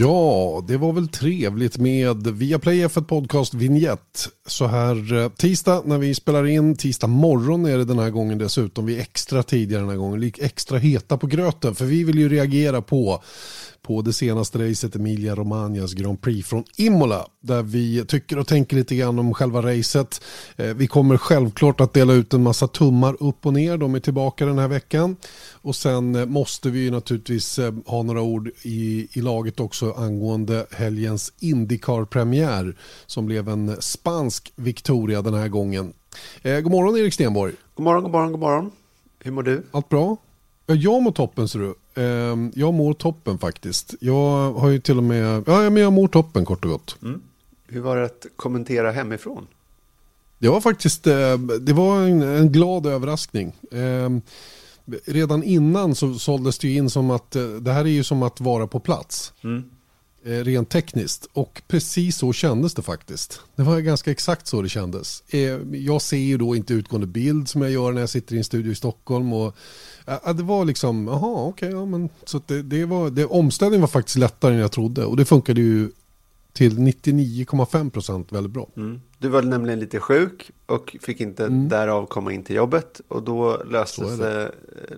Ja, det var väl trevligt med Viaplay F1 Podcast Vignett. Så här eh, tisdag när vi spelar in, tisdag morgon är det den här gången dessutom. Vi är extra tidigare den här gången, extra heta på gröten. För vi vill ju reagera på på det senaste racet Emilia Romagnas Grand Prix från Imola där vi tycker och tänker lite grann om själva racet. Eh, vi kommer självklart att dela ut en massa tummar upp och ner, de är tillbaka den här veckan. Och sen eh, måste vi naturligtvis eh, ha några ord i, i laget också angående helgens Indycar-premiär som blev en spansk Victoria den här gången. god morgon Erik Stenborg. God morgon, god morgon, god morgon. Hur mår du? Allt bra? Ja, jag mår toppen ser du. Ehm, jag mår toppen faktiskt. Jag har ju till och med, ja men jag mår toppen kort och gott. Mm. Hur var det att kommentera hemifrån? Det var faktiskt, eh, det var en, en glad överraskning. Ehm, redan innan så såldes det in som att eh, det här är ju som att vara på plats. Mm. Eh, rent tekniskt. Och precis så kändes det faktiskt. Det var ganska exakt så det kändes. Jag ser ju då inte utgående bild som jag gör när jag sitter i en studio i Stockholm. Och Ja, det var liksom, jaha okej, okay, ja, men så det, det var, det, omställningen var faktiskt lättare än jag trodde och det funkade ju till 99,5 procent väldigt bra. Mm. Du var nämligen lite sjuk och fick inte mm. därav komma in till jobbet och då löste, sig,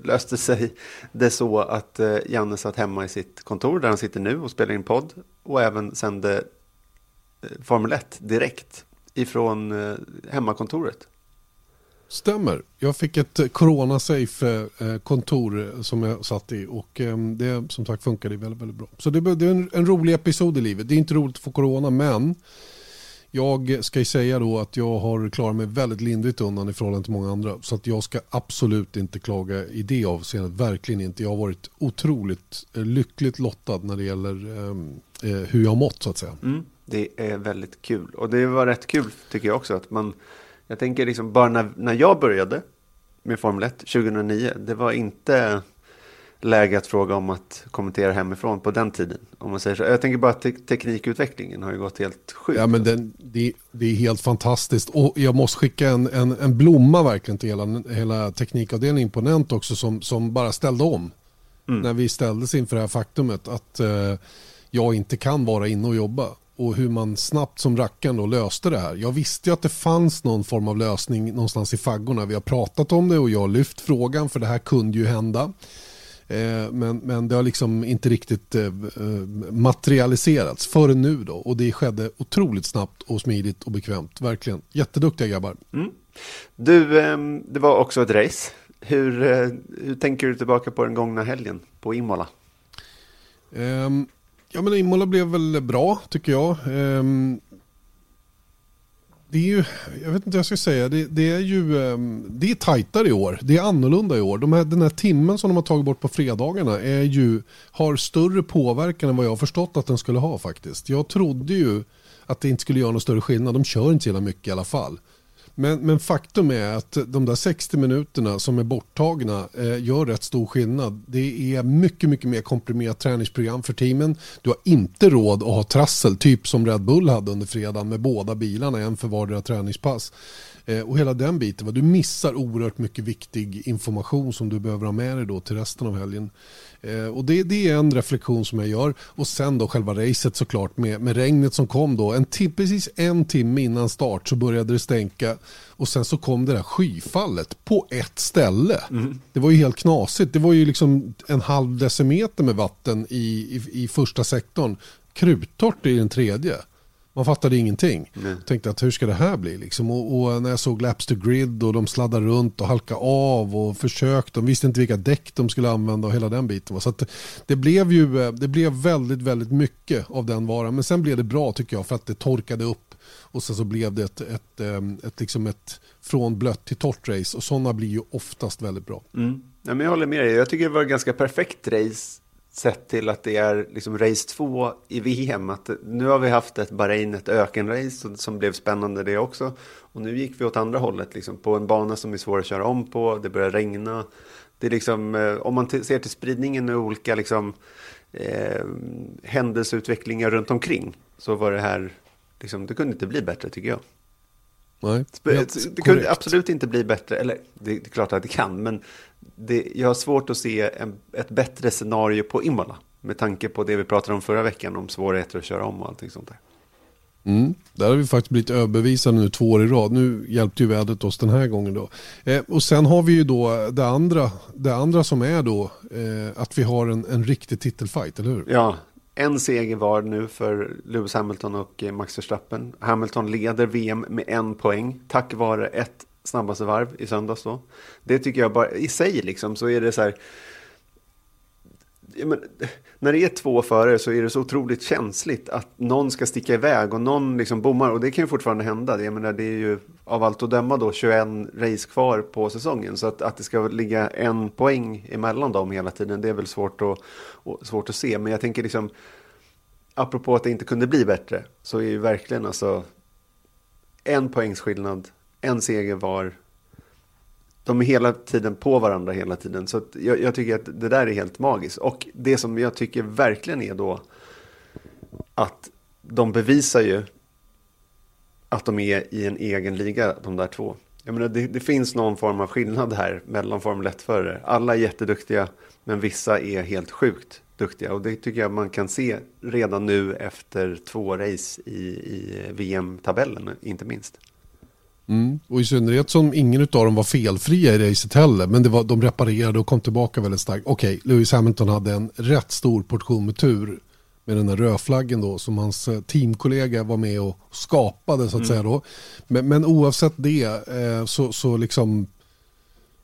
löste sig det så att eh, Janne satt hemma i sitt kontor där han sitter nu och spelar in podd och även sände eh, Formel 1 direkt ifrån eh, hemmakontoret. Stämmer. Jag fick ett eh, Corona-safe-kontor eh, eh, som jag satt i och ehm, det som sagt funkade väldigt, väldigt bra. Så det, är en, en rolig episod i livet. Det är inte roligt att få corona men jag ska ju säga då att jag har klarat mig väldigt lindrigt undan i förhållande till många andra. Så att jag ska absolut inte klaga i det avseendet. Verkligen inte. Jag har varit otroligt lyckligt lottad när det gäller ehm, eh, hur jag har mått så att säga. Mm, det är väldigt kul. Och det var rätt kul tycker jag också att man jag tänker liksom bara när, när jag började med Formel 1 2009, det var inte läge att fråga om att kommentera hemifrån på den tiden. Om man säger så. Jag tänker bara att te teknikutvecklingen har ju gått helt sjukt. Ja, men den, det, det, är helt fantastiskt. Och jag måste skicka en, en, en blomma verkligen till hela, hela teknikavdelningen imponent också som, som bara ställde om. Mm. När vi ställdes inför det här faktumet att eh, jag inte kan vara inne och jobba och hur man snabbt som rackaren då löste det här. Jag visste ju att det fanns någon form av lösning någonstans i faggorna. Vi har pratat om det och jag har lyft frågan för det här kunde ju hända. Eh, men, men det har liksom inte riktigt eh, eh, materialiserats förrän nu då. Och det skedde otroligt snabbt och smidigt och bekvämt. Verkligen. Jätteduktiga grabbar. Mm. Du, ehm, det var också ett race. Hur, hur tänker du tillbaka på den gångna helgen på Imola? Um, Ja men Imola blev väl bra tycker jag. Um, det är ju, jag vet inte vad jag ska säga, det, det är ju um, det är tajtare i år. Det är annorlunda i år. De här, den här timmen som de har tagit bort på fredagarna är ju, har större påverkan än vad jag har förstått att den skulle ha faktiskt. Jag trodde ju att det inte skulle göra någon större skillnad. De kör inte så jävla mycket i alla fall. Men, men, faktum är att de där 60 minuterna som är borttagna eh, gör rätt stor skillnad. Det är mycket, mycket mer komprimerat träningsprogram för teamen. Du har inte råd att ha trassel, typ som Red Bull hade under fredagen med båda bilarna, en för vardera träningspass. Eh, och hela den biten, du missar oerhört mycket viktig information som du behöver ha med dig då till resten av helgen. Eh, och det, det, är en reflektion som jag gör. Och sen då själva racet såklart med, med regnet som kom då. En precis en timme innan start så började det stänka. Och sen så kom det där skyfallet på ett ställe. Mm. Det var ju helt knasigt. Det var ju liksom en halv decimeter med vatten i, i, i första sektorn. Kruttorrt i den tredje. Man fattade ingenting. Mm. Tänkte att hur ska det här bli? Liksom. Och, och, när jag såg Laps to Grid och de sladdade runt och halkade av och försökte. De visste inte vilka däck de skulle använda och hela den biten. Så det blev ju eh, det blev väldigt, väldigt mycket av den varan. Men sen blev det bra tycker jag för att det torkade upp. Och sen så blev det ett, ett, ett, ett liksom ett från blött till torrt race. Och sådana blir ju oftast väldigt bra. Mm. Ja, men jag håller med dig. Jag tycker det var ett ganska perfekt race sett till att det är liksom race 2 i VM. Att nu har vi haft ett Bahrain, ett ökenrace som blev spännande det också. Och nu gick vi åt andra hållet, liksom, på en bana som är svår att köra om på, det börjar regna. Det är liksom, eh, om man ser till spridningen och olika liksom, eh, händelseutvecklingar runt omkring så var det här, liksom, det kunde inte bli bättre tycker jag. Nej, det kunde absolut inte bli bättre, eller det, det är klart att det kan, men det, jag har svårt att se en, ett bättre scenario på Imola Med tanke på det vi pratade om förra veckan om svårigheter att köra om och allting sånt där. Mm. Där har vi faktiskt blivit överbevisade nu två år i rad. Nu hjälpte ju vädret oss den här gången då. Eh, och sen har vi ju då det andra, det andra som är då eh, att vi har en, en riktig titelfight, eller hur? Ja, en seger var nu för Lewis Hamilton och eh, Max Verstappen. Hamilton leder VM med en poäng tack vare ett snabbaste varv i söndags då. Det tycker jag bara i sig liksom så är det så här men, när det är två förare så är det så otroligt känsligt att någon ska sticka iväg och någon liksom bommar. Och det kan ju fortfarande hända. Jag menar, det är ju av allt att döma då 21 race kvar på säsongen. Så att, att det ska ligga en poäng emellan dem hela tiden, det är väl svårt att, svårt att se. Men jag tänker liksom, apropå att det inte kunde bli bättre, så är ju verkligen alltså en poängsskillnad, en seger var de är hela tiden på varandra hela tiden. Så jag, jag, tycker att det där är helt magiskt. Och det som jag tycker verkligen är då att de bevisar ju att de är i en egen liga, de där två. Jag menar, det, det finns någon form av skillnad här mellan Formel 1-förare. Alla är jätteduktiga, men vissa är helt sjukt duktiga. Och det tycker jag man kan se redan nu efter två race i, i VM-tabellen, inte minst. Mm. Och i synnerhet som ingen av dem var felfria i racet heller. Men det var, de reparerade och kom tillbaka väldigt starkt. Okej, okay, Lewis Hamilton hade en rätt stor portion med tur med den här rödflaggen då som hans eh, teamkollega var med och skapade så att mm. säga då. Men, men oavsett det eh, så, så liksom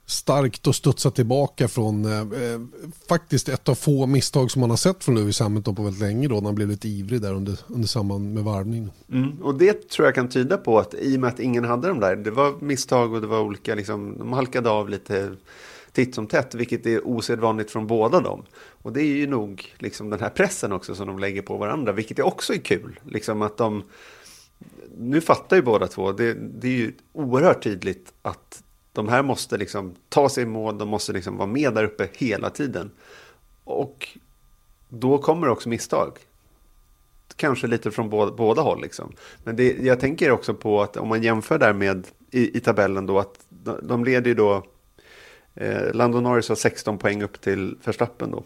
starkt och studsa tillbaka från eh, eh, faktiskt ett av få misstag som man har sett från Lewis Hamilton på väldigt länge då när han blev lite ivrig där under, under samband med varvning. Mm, och det tror jag kan tyda på att i och med att ingen hade dem där, det var misstag och det var olika, liksom, de halkade av lite titt som tätt, vilket är osedvanligt från båda dem. Och det är ju nog liksom den här pressen också som de lägger på varandra, vilket också är kul. Liksom att de, nu fattar ju båda två, det, det är ju oerhört tydligt att de här måste liksom ta sig i mål, de måste liksom vara med där uppe hela tiden. Och då kommer också misstag. Kanske lite från båda, båda håll. Liksom. Men det, jag tänker också på att om man jämför där med i, i tabellen då att de, de leder ju då eh, Lando Norris har 16 poäng upp till Verstappen då.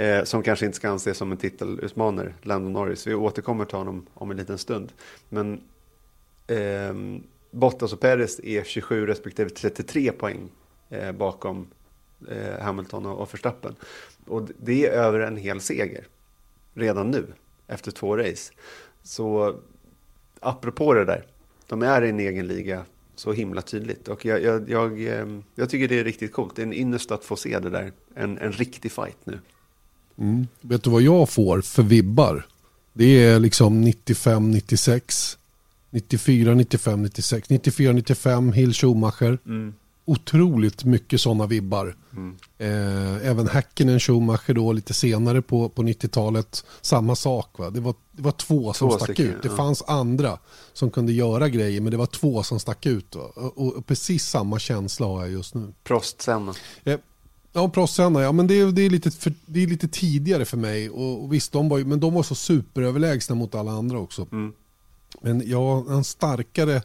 Eh, som kanske inte ska anses som en titelutmanare, Lando Norris. Vi återkommer till honom om en liten stund. Men eh, Bottas och Perez är 27 respektive 33 poäng eh, bakom eh, Hamilton och, och Verstappen. Och det är över en hel seger redan nu efter två race. Så apropå det där, de är i en egen liga så himla tydligt. Och jag, jag, jag, eh, jag tycker det är riktigt coolt. Det är en ynnest att få se det där. En, en riktig fight nu. Mm. Vet du vad jag får för vibbar? Det är liksom 95-96 94, 95, 96, 94, 95, Hill Schumacher. Mm. Otroligt mycket sådana vibbar. Mm. Eh, även Häkkinen Schumacher då lite senare på, på 90-talet. Samma sak. Va? Det, var, det var två som två stack stycken, ut. Det ja. fanns andra som kunde göra grejer men det var två som stack ut. Och, och, och, precis samma känsla har jag just nu. Prost Senna. Eh, Ja, Prost Senna, ja men det, det, är lite för, det är lite tidigare för mig. Och, och visst, de var, men de var så superöverlägsna mot alla andra också. Mm. Men jag har en starkare,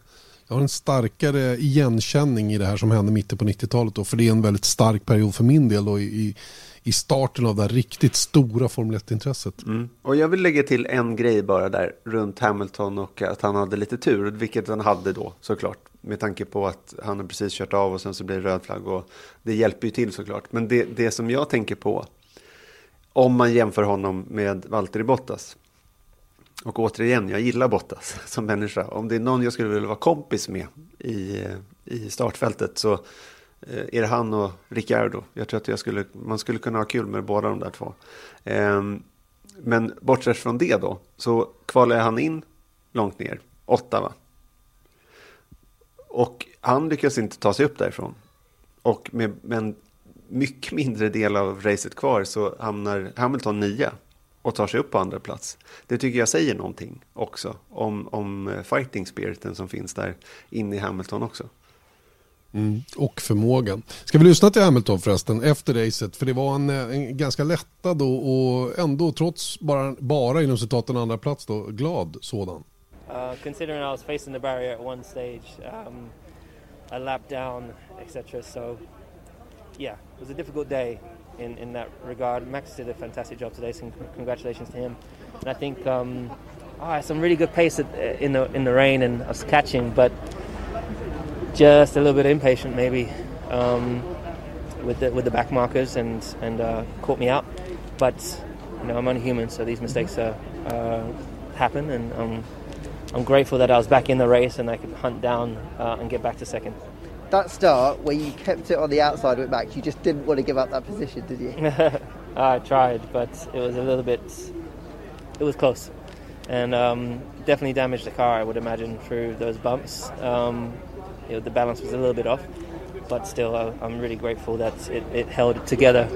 jag har en starkare igenkänning i det här som hände mitten på 90-talet. För det är en väldigt stark period för min del då, i, i starten av det här riktigt stora Formel 1-intresset. Mm. Och jag vill lägga till en grej bara där runt Hamilton och att han hade lite tur, vilket han hade då såklart. Med tanke på att han har precis kört av och sen så blir det röd flagg och det hjälper ju till såklart. Men det, det som jag tänker på, om man jämför honom med Valtteri Bottas, och återigen, jag gillar Bottas som människa. Om det är någon jag skulle vilja vara kompis med i, i startfältet så eh, är det han och Ricciardo. Jag tror att jag skulle, man skulle kunna ha kul med båda de där två. Ehm, men bortsett från det då, så kvalar han in långt ner, åtta va? Och han lyckas inte ta sig upp därifrån. Och med, med en mycket mindre del av racet kvar så hamnar Hamilton nia och tar sig upp på andra plats. Det tycker jag säger någonting också om, om eh, fighting spiriten som finns där inne i Hamilton också. Mm, och förmågan. Ska vi lyssna till Hamilton förresten efter racet? För det var en, eh, en ganska lättad och, och ändå trots bara, bara inom citaten andra plats då, glad sådan. Uh, considering I was facing the barrier at one stage, um, a lap down, etc. So yeah, it was a difficult day. In, in that regard. Max did a fantastic job today, so congratulations to him. And I think um, oh, some really good pace in the in the rain and us catching, but just a little bit impatient maybe um, with the with the back markers and and uh, caught me out. But you know I'm only human, so these mistakes uh, happen, and um, I'm grateful that I was back in the race and I could hunt down uh, and get back to second. That start where you kept it on the outside with Max, you just didn't want to give up that position, did you? I tried, but it was a little bit. It was close, and um, definitely damaged the car. I would imagine through those bumps. Um, you know, the balance was a little bit off, but still, uh, I'm really grateful that it, it held it together.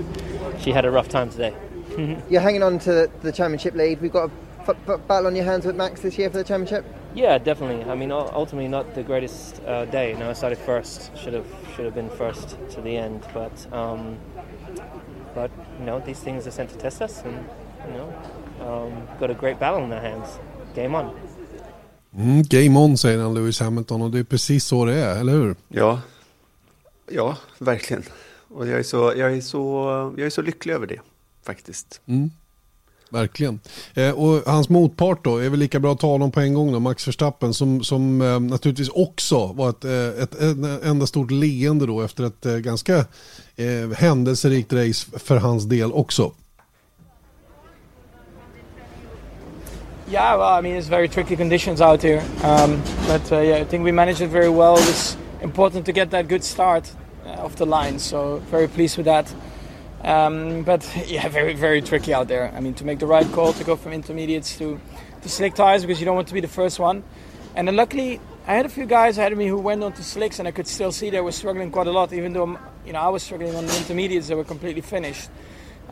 She had a rough time today. You're hanging on to the championship lead. We've got a f- f- battle on your hands with Max this year for the championship. Yeah, definitely. I mean, ultimately, not the greatest uh, day. You know, I started first. Should have should have been first to the end, but um, but you know, these things are sent to test us, and you know, um, got a great battle in our hands. Game on. Mm, game on säger han Lewis Hamilton och det är precis så det är, eller hur? Ja, ja verkligen. Och jag är så, jag är så, jag är så lycklig över det faktiskt. Mm. Verkligen. Eh, och hans motpart då, är väl lika bra att ta honom på en gång då, Max Verstappen, som, som eh, naturligtvis också var ett, eh, ett, ett enda stort leende då efter ett eh, ganska eh, händelserikt race för hans del också. Yeah, well, I mean, it's very tricky conditions out here. Um, but uh, yeah, I think we managed it very well. It's important to get that good start uh, off the line, so very pleased with that. Um, but yeah, very, very tricky out there. I mean, to make the right call to go from intermediates to, to slick tires because you don't want to be the first one. And then luckily, I had a few guys ahead of me who went on to slicks, and I could still see they were struggling quite a lot, even though you know I was struggling on the intermediates. They were completely finished.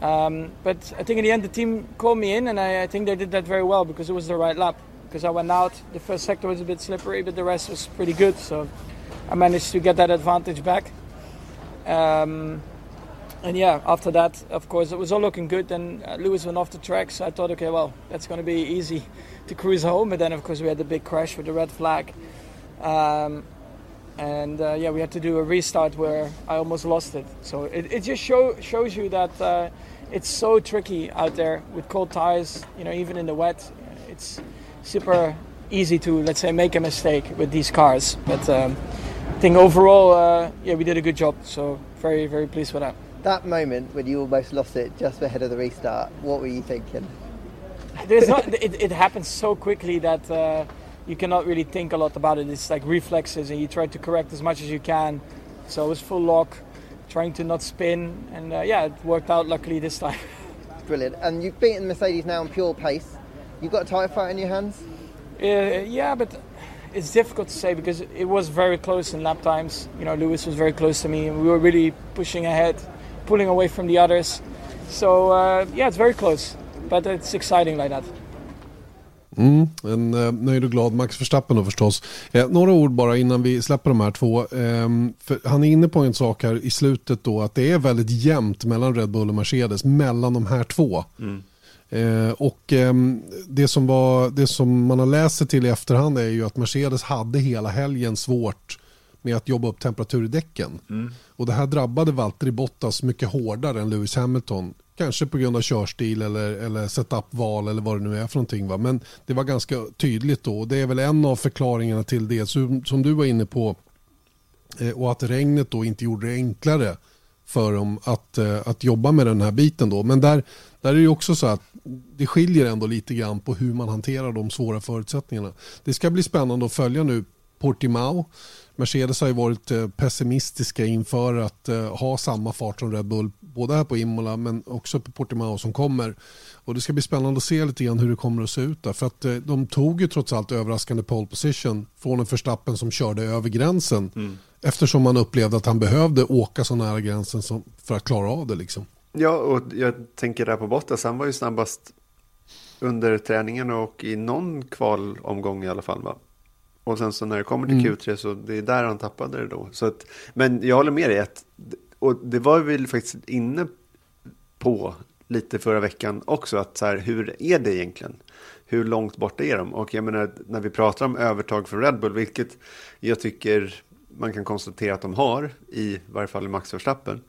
Um, but I think in the end the team called me in, and I, I, think they did that very well because it was the right lap. Because I went out, the first sector was a bit slippery, but the rest was pretty good. So I managed to get that advantage back. Um, and yeah, after that, of course, it was all looking good. Then uh, Lewis went off the track, so I thought, okay, well, that's going to be easy to cruise home. But then, of course, we had the big crash with the red flag. Um, and uh, yeah, we had to do a restart where I almost lost it. So it, it just show, shows you that uh, it's so tricky out there with cold tires. You know, even in the wet, it's super easy to let's say make a mistake with these cars. But um, I think overall, uh, yeah, we did a good job. So very very pleased with that. That moment when you almost lost it just ahead of the restart, what were you thinking? There's not. it, it happens so quickly that uh, you cannot really think a lot about it. It's like reflexes, and you try to correct as much as you can. So it was full lock, trying to not spin, and uh, yeah, it worked out luckily this time. Brilliant. And you've beaten Mercedes now on pure pace. You've got a tyre fight in your hands. Uh, yeah, but it's difficult to say because it was very close in lap times. You know, Lewis was very close to me, and we were really pushing ahead, pulling away from the others. So uh, yeah, it's very close, but it's exciting like that. Mm, en eh, nöjd och glad Max Verstappen då förstås. Eh, några ord bara innan vi släpper de här två. Eh, han är inne på en sak här i slutet då att det är väldigt jämnt mellan Red Bull och Mercedes, mellan de här två. Mm. Eh, och ehm, det, som var, det som man har läst sig till i efterhand är ju att Mercedes hade hela helgen svårt med att jobba upp temperatur i däcken. Mm. Och det här drabbade Valtteri Bottas mycket hårdare än Lewis Hamilton. Kanske på grund av körstil eller, eller setup-val eller vad det nu är för någonting. Va? Men det var ganska tydligt då. Det är väl en av förklaringarna till det som, som du var inne på. Eh, och att regnet då inte gjorde det enklare för dem att, eh, att jobba med den här biten då. Men där, där är det också så att det skiljer ändå lite grann på hur man hanterar de svåra förutsättningarna. Det ska bli spännande att följa nu Portimao Mercedes har ju varit eh, pessimistiska inför att eh, ha samma fart som Red Bull, både här på Imola men också på Portimao som kommer. Och det ska bli spännande att se lite grann hur det kommer att se ut där. För att eh, de tog ju trots allt överraskande pole position från en förstappen som körde över gränsen. Mm. Eftersom man upplevde att han behövde åka så nära gränsen som, för att klara av det liksom. Ja, och jag tänker där på Bottas, han var ju snabbast under träningen och i någon kvalomgång i alla fall va? Och sen så när det kommer till Q3 så det är där han tappade det då. Så att, men jag håller med dig, att, och det var vi faktiskt inne på lite förra veckan också, att så här, hur är det egentligen? Hur långt borta är de? Och jag menar, när vi pratar om övertag för Red Bull, vilket jag tycker man kan konstatera att de har, i varje fall i Max Verstappen,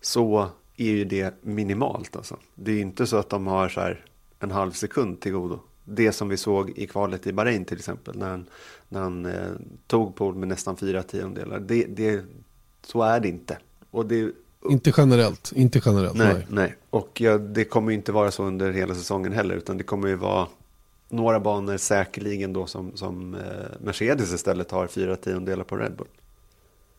så är ju det minimalt. Alltså. Det är ju inte så att de har så här en halv sekund till godo. Det som vi såg i kvalet i Bahrain till exempel, när han, när han eh, tog pol med nästan fyra tiondelar. Det, det, så är det inte. Och det, Inte generellt, inte generellt. nej, Nej. nej. Och ja, det kommer ju inte vara så under hela säsongen heller, utan det kommer ju vara några banor säkerligen då som, som eh, Mercedes istället har fyra tiondelar på Red Bull.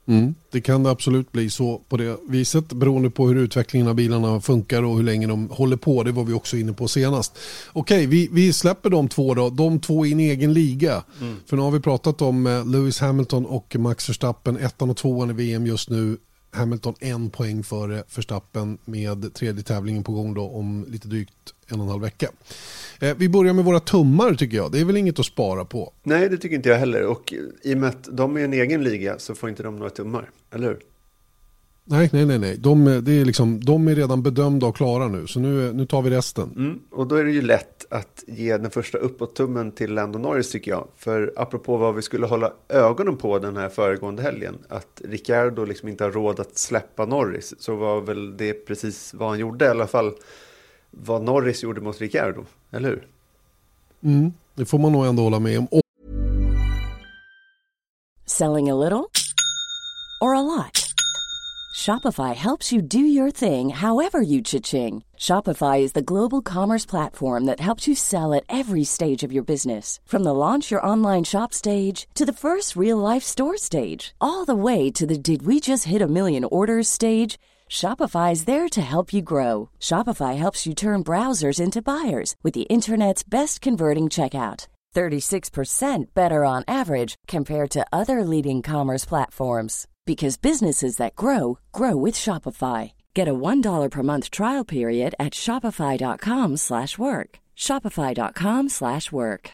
Mm, det kan det absolut bli så på det viset beroende på hur utvecklingen av bilarna funkar och hur länge de håller på. Det var vi också inne på senast. Okej, vi, vi släpper de två då. De två i en egen liga. För nu har vi pratat om eh, Lewis Hamilton och Max Verstappen. Ettan och tvåan i VM just nu. Hamilton en poäng före Verstappen med tredje tävlingen på gång då om lite drygt en och en halv vecka. Eh, vi börjar med våra tummar tycker jag. Det är väl inget att spara på. Nej, det tycker inte jag heller. Och i och med att de är en egen liga så får inte de några tummar, eller hur? Nej, nej, nej. nej. De, är- liksom, de är redan bedömda och klara nu. Så nu, nu tar vi resten. Mm, och då är det ju lätt att ge den första uppåt-tummen till Lando Norris tycker jag. För apropå vad vi skulle hålla ögonen på den här föregående helgen, att Ricciardo liksom inte har råd att släppa Norris, så var väl det precis vad han gjorde, i alla fall vad Norris gjorde mot Ricciardo, eller hur? Mm, det får man nog ändå hålla med om. Och Selling a little or a lot? Shopify helps you do your thing however you cha-ching. Shopify is the global commerce platform that helps you sell at every stage of your business. From the launch your online shop stage to the first real life store stage, all the way to the did we just hit a million orders stage. Shopify is there to help you grow. Shopify helps you turn browsers into buyers with the internet's best converting checkout. 36% better on average compared to other leading commerce platforms because businesses that grow grow with Shopify. Get a $1 per month trial period at shopify.com/work. shopify.com/work.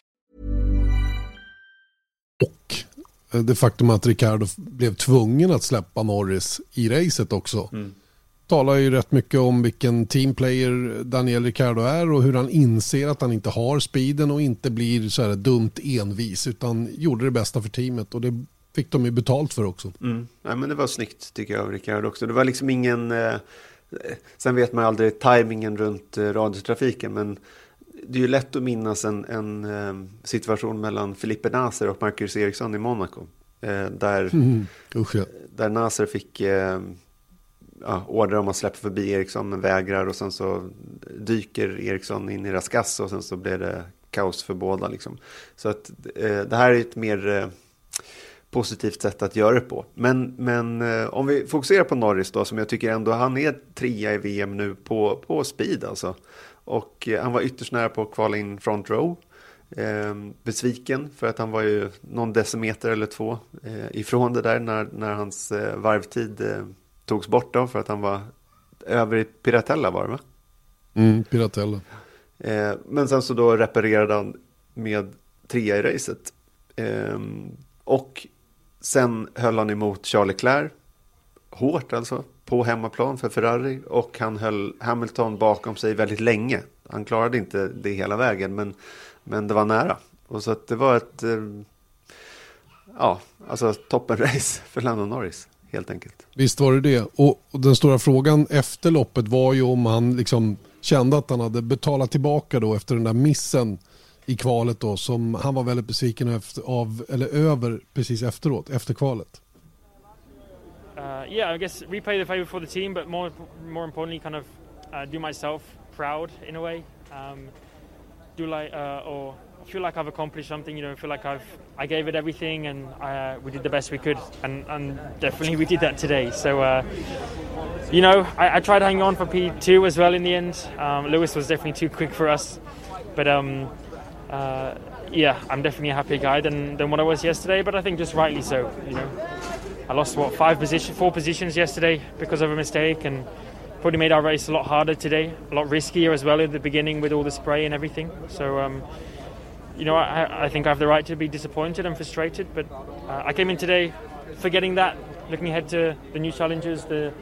eh, det faktum att Ricardo blev tvungen att släppa Norris i racet också. Talar ju rätt mycket om vilken teamplayer Daniel Ricardo är och hur han inser att han inte har speeden och inte blir så här dumt envis utan gjorde det bästa för teamet och det fick de ju betalt för också. Mm. Nej, men det var snyggt tycker jag av Rickard också. Det var liksom ingen... Eh, sen vet man aldrig tajmingen runt eh, radiotrafiken, men det är ju lätt att minnas en, en eh, situation mellan Felipe Nasser och Marcus Eriksson i Monaco. Eh, där, Mm. Usch ja. där Nasser fick eh, ja, order om att släppa förbi Eriksson, men vägrar och sen så dyker Eriksson in i Raskas och sen så blir det kaos för båda. Liksom. Så att eh, det här är ett mer... Eh, positivt sätt att göra det på. Men, men eh, om vi fokuserar på Norris då, som jag tycker ändå, han är trea i VM nu på, på speed alltså. Och eh, han var ytterst nära på att kvala in front row. Eh, besviken för att han var ju någon decimeter eller två eh, ifrån det där när, när hans eh, varvtid eh, togs bort då för att han var över i Piratella var det va? Mm, Piratella. Eh, men sen så då reparerade han med trea i racet. Eh, och sen höll han emot Charles Leclerc. Hårt alltså. På hemmaplan för Ferrari. Och han höll Hamilton bakom sig väldigt länge. Han klarade inte det hela vägen. Men, men det var nära. Och så att det var ett... Eh, ja, alltså toppenrace för Lando Norris. Helt enkelt. Visst var det det. Och, och den stora frågan efter loppet var ju om han liksom kände att han hade betalat tillbaka då efter den där missen i kvalet då som han var väldigt besviken efter, av, eller över precis efteråt, efter kvalet. uh, yeah, I guess replay the favour for the team, but more more importantly, kind of uh, do myself proud in a way. Um, do like uh, or feel like I've accomplished something. You know, feel like I've I gave it everything, and uh, we did the best we could, and, and definitely we did that today. So. Uh, you know, I, I tried hanging on for P2 as well in the end. Um, Lewis was definitely too quick for us. But um, uh, yeah, I'm definitely a happier guy than, than what I was yesterday, but I think just rightly so. You know, I lost what five position, four positions yesterday because of a mistake, and probably made our race a lot harder today, a lot riskier as well in the beginning with all the spray and everything. So, um, you know, I, I think I have the right to be disappointed and frustrated, but uh, I came in today forgetting that, looking ahead to the new challenges, the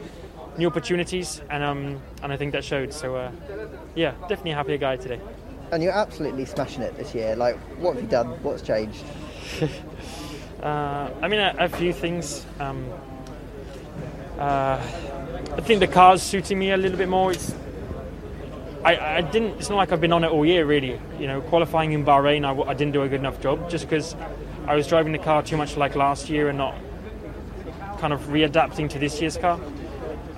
new opportunities, and um, and I think that showed. So, uh, yeah, definitely a happier guy today. And you're absolutely smashing it this year. Like, what have you done? What's changed? Uh, I mean, a, a few things. Um, uh, I think the car's suiting me a little bit more. It's I, I didn't. It's not like I've been on it all year, really. You know, qualifying in Bahrain, I, I didn't do a good enough job just because I was driving the car too much like last year and not kind of readapting to this year's car.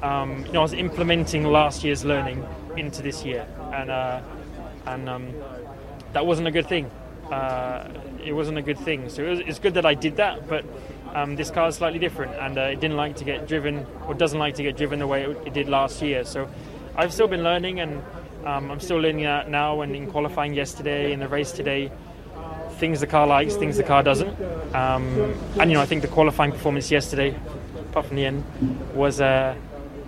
Um, you know, I was implementing last year's learning into this year, and uh, and um, that wasn't a good thing. Uh, it wasn't a good thing. So it was, it's good that I did that, but um, this car is slightly different, and uh, it didn't like to get driven, or doesn't like to get driven the way it, it did last year. So I've still been learning, and um, I'm still learning that now. And in qualifying yesterday, in the race today, things the car likes, things the car doesn't. Um, and you know, I think the qualifying performance yesterday, apart from the end, was a,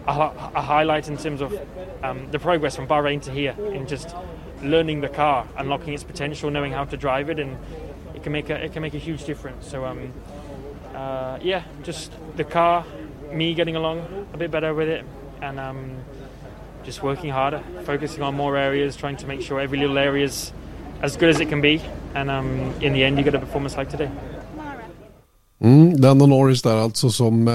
a, a highlight in terms of um, the progress from Bahrain to here in just learning the car, unlocking its potential, knowing how to drive it, and it can make a it can make a huge difference. So um, uh, yeah, just the car, me getting along a bit better with it, and um, just working harder, focusing on more areas, trying to make sure every little area is as good as it can be, and um, in the end you get a performance like today. Mm, Lando Norris där alltså som eh,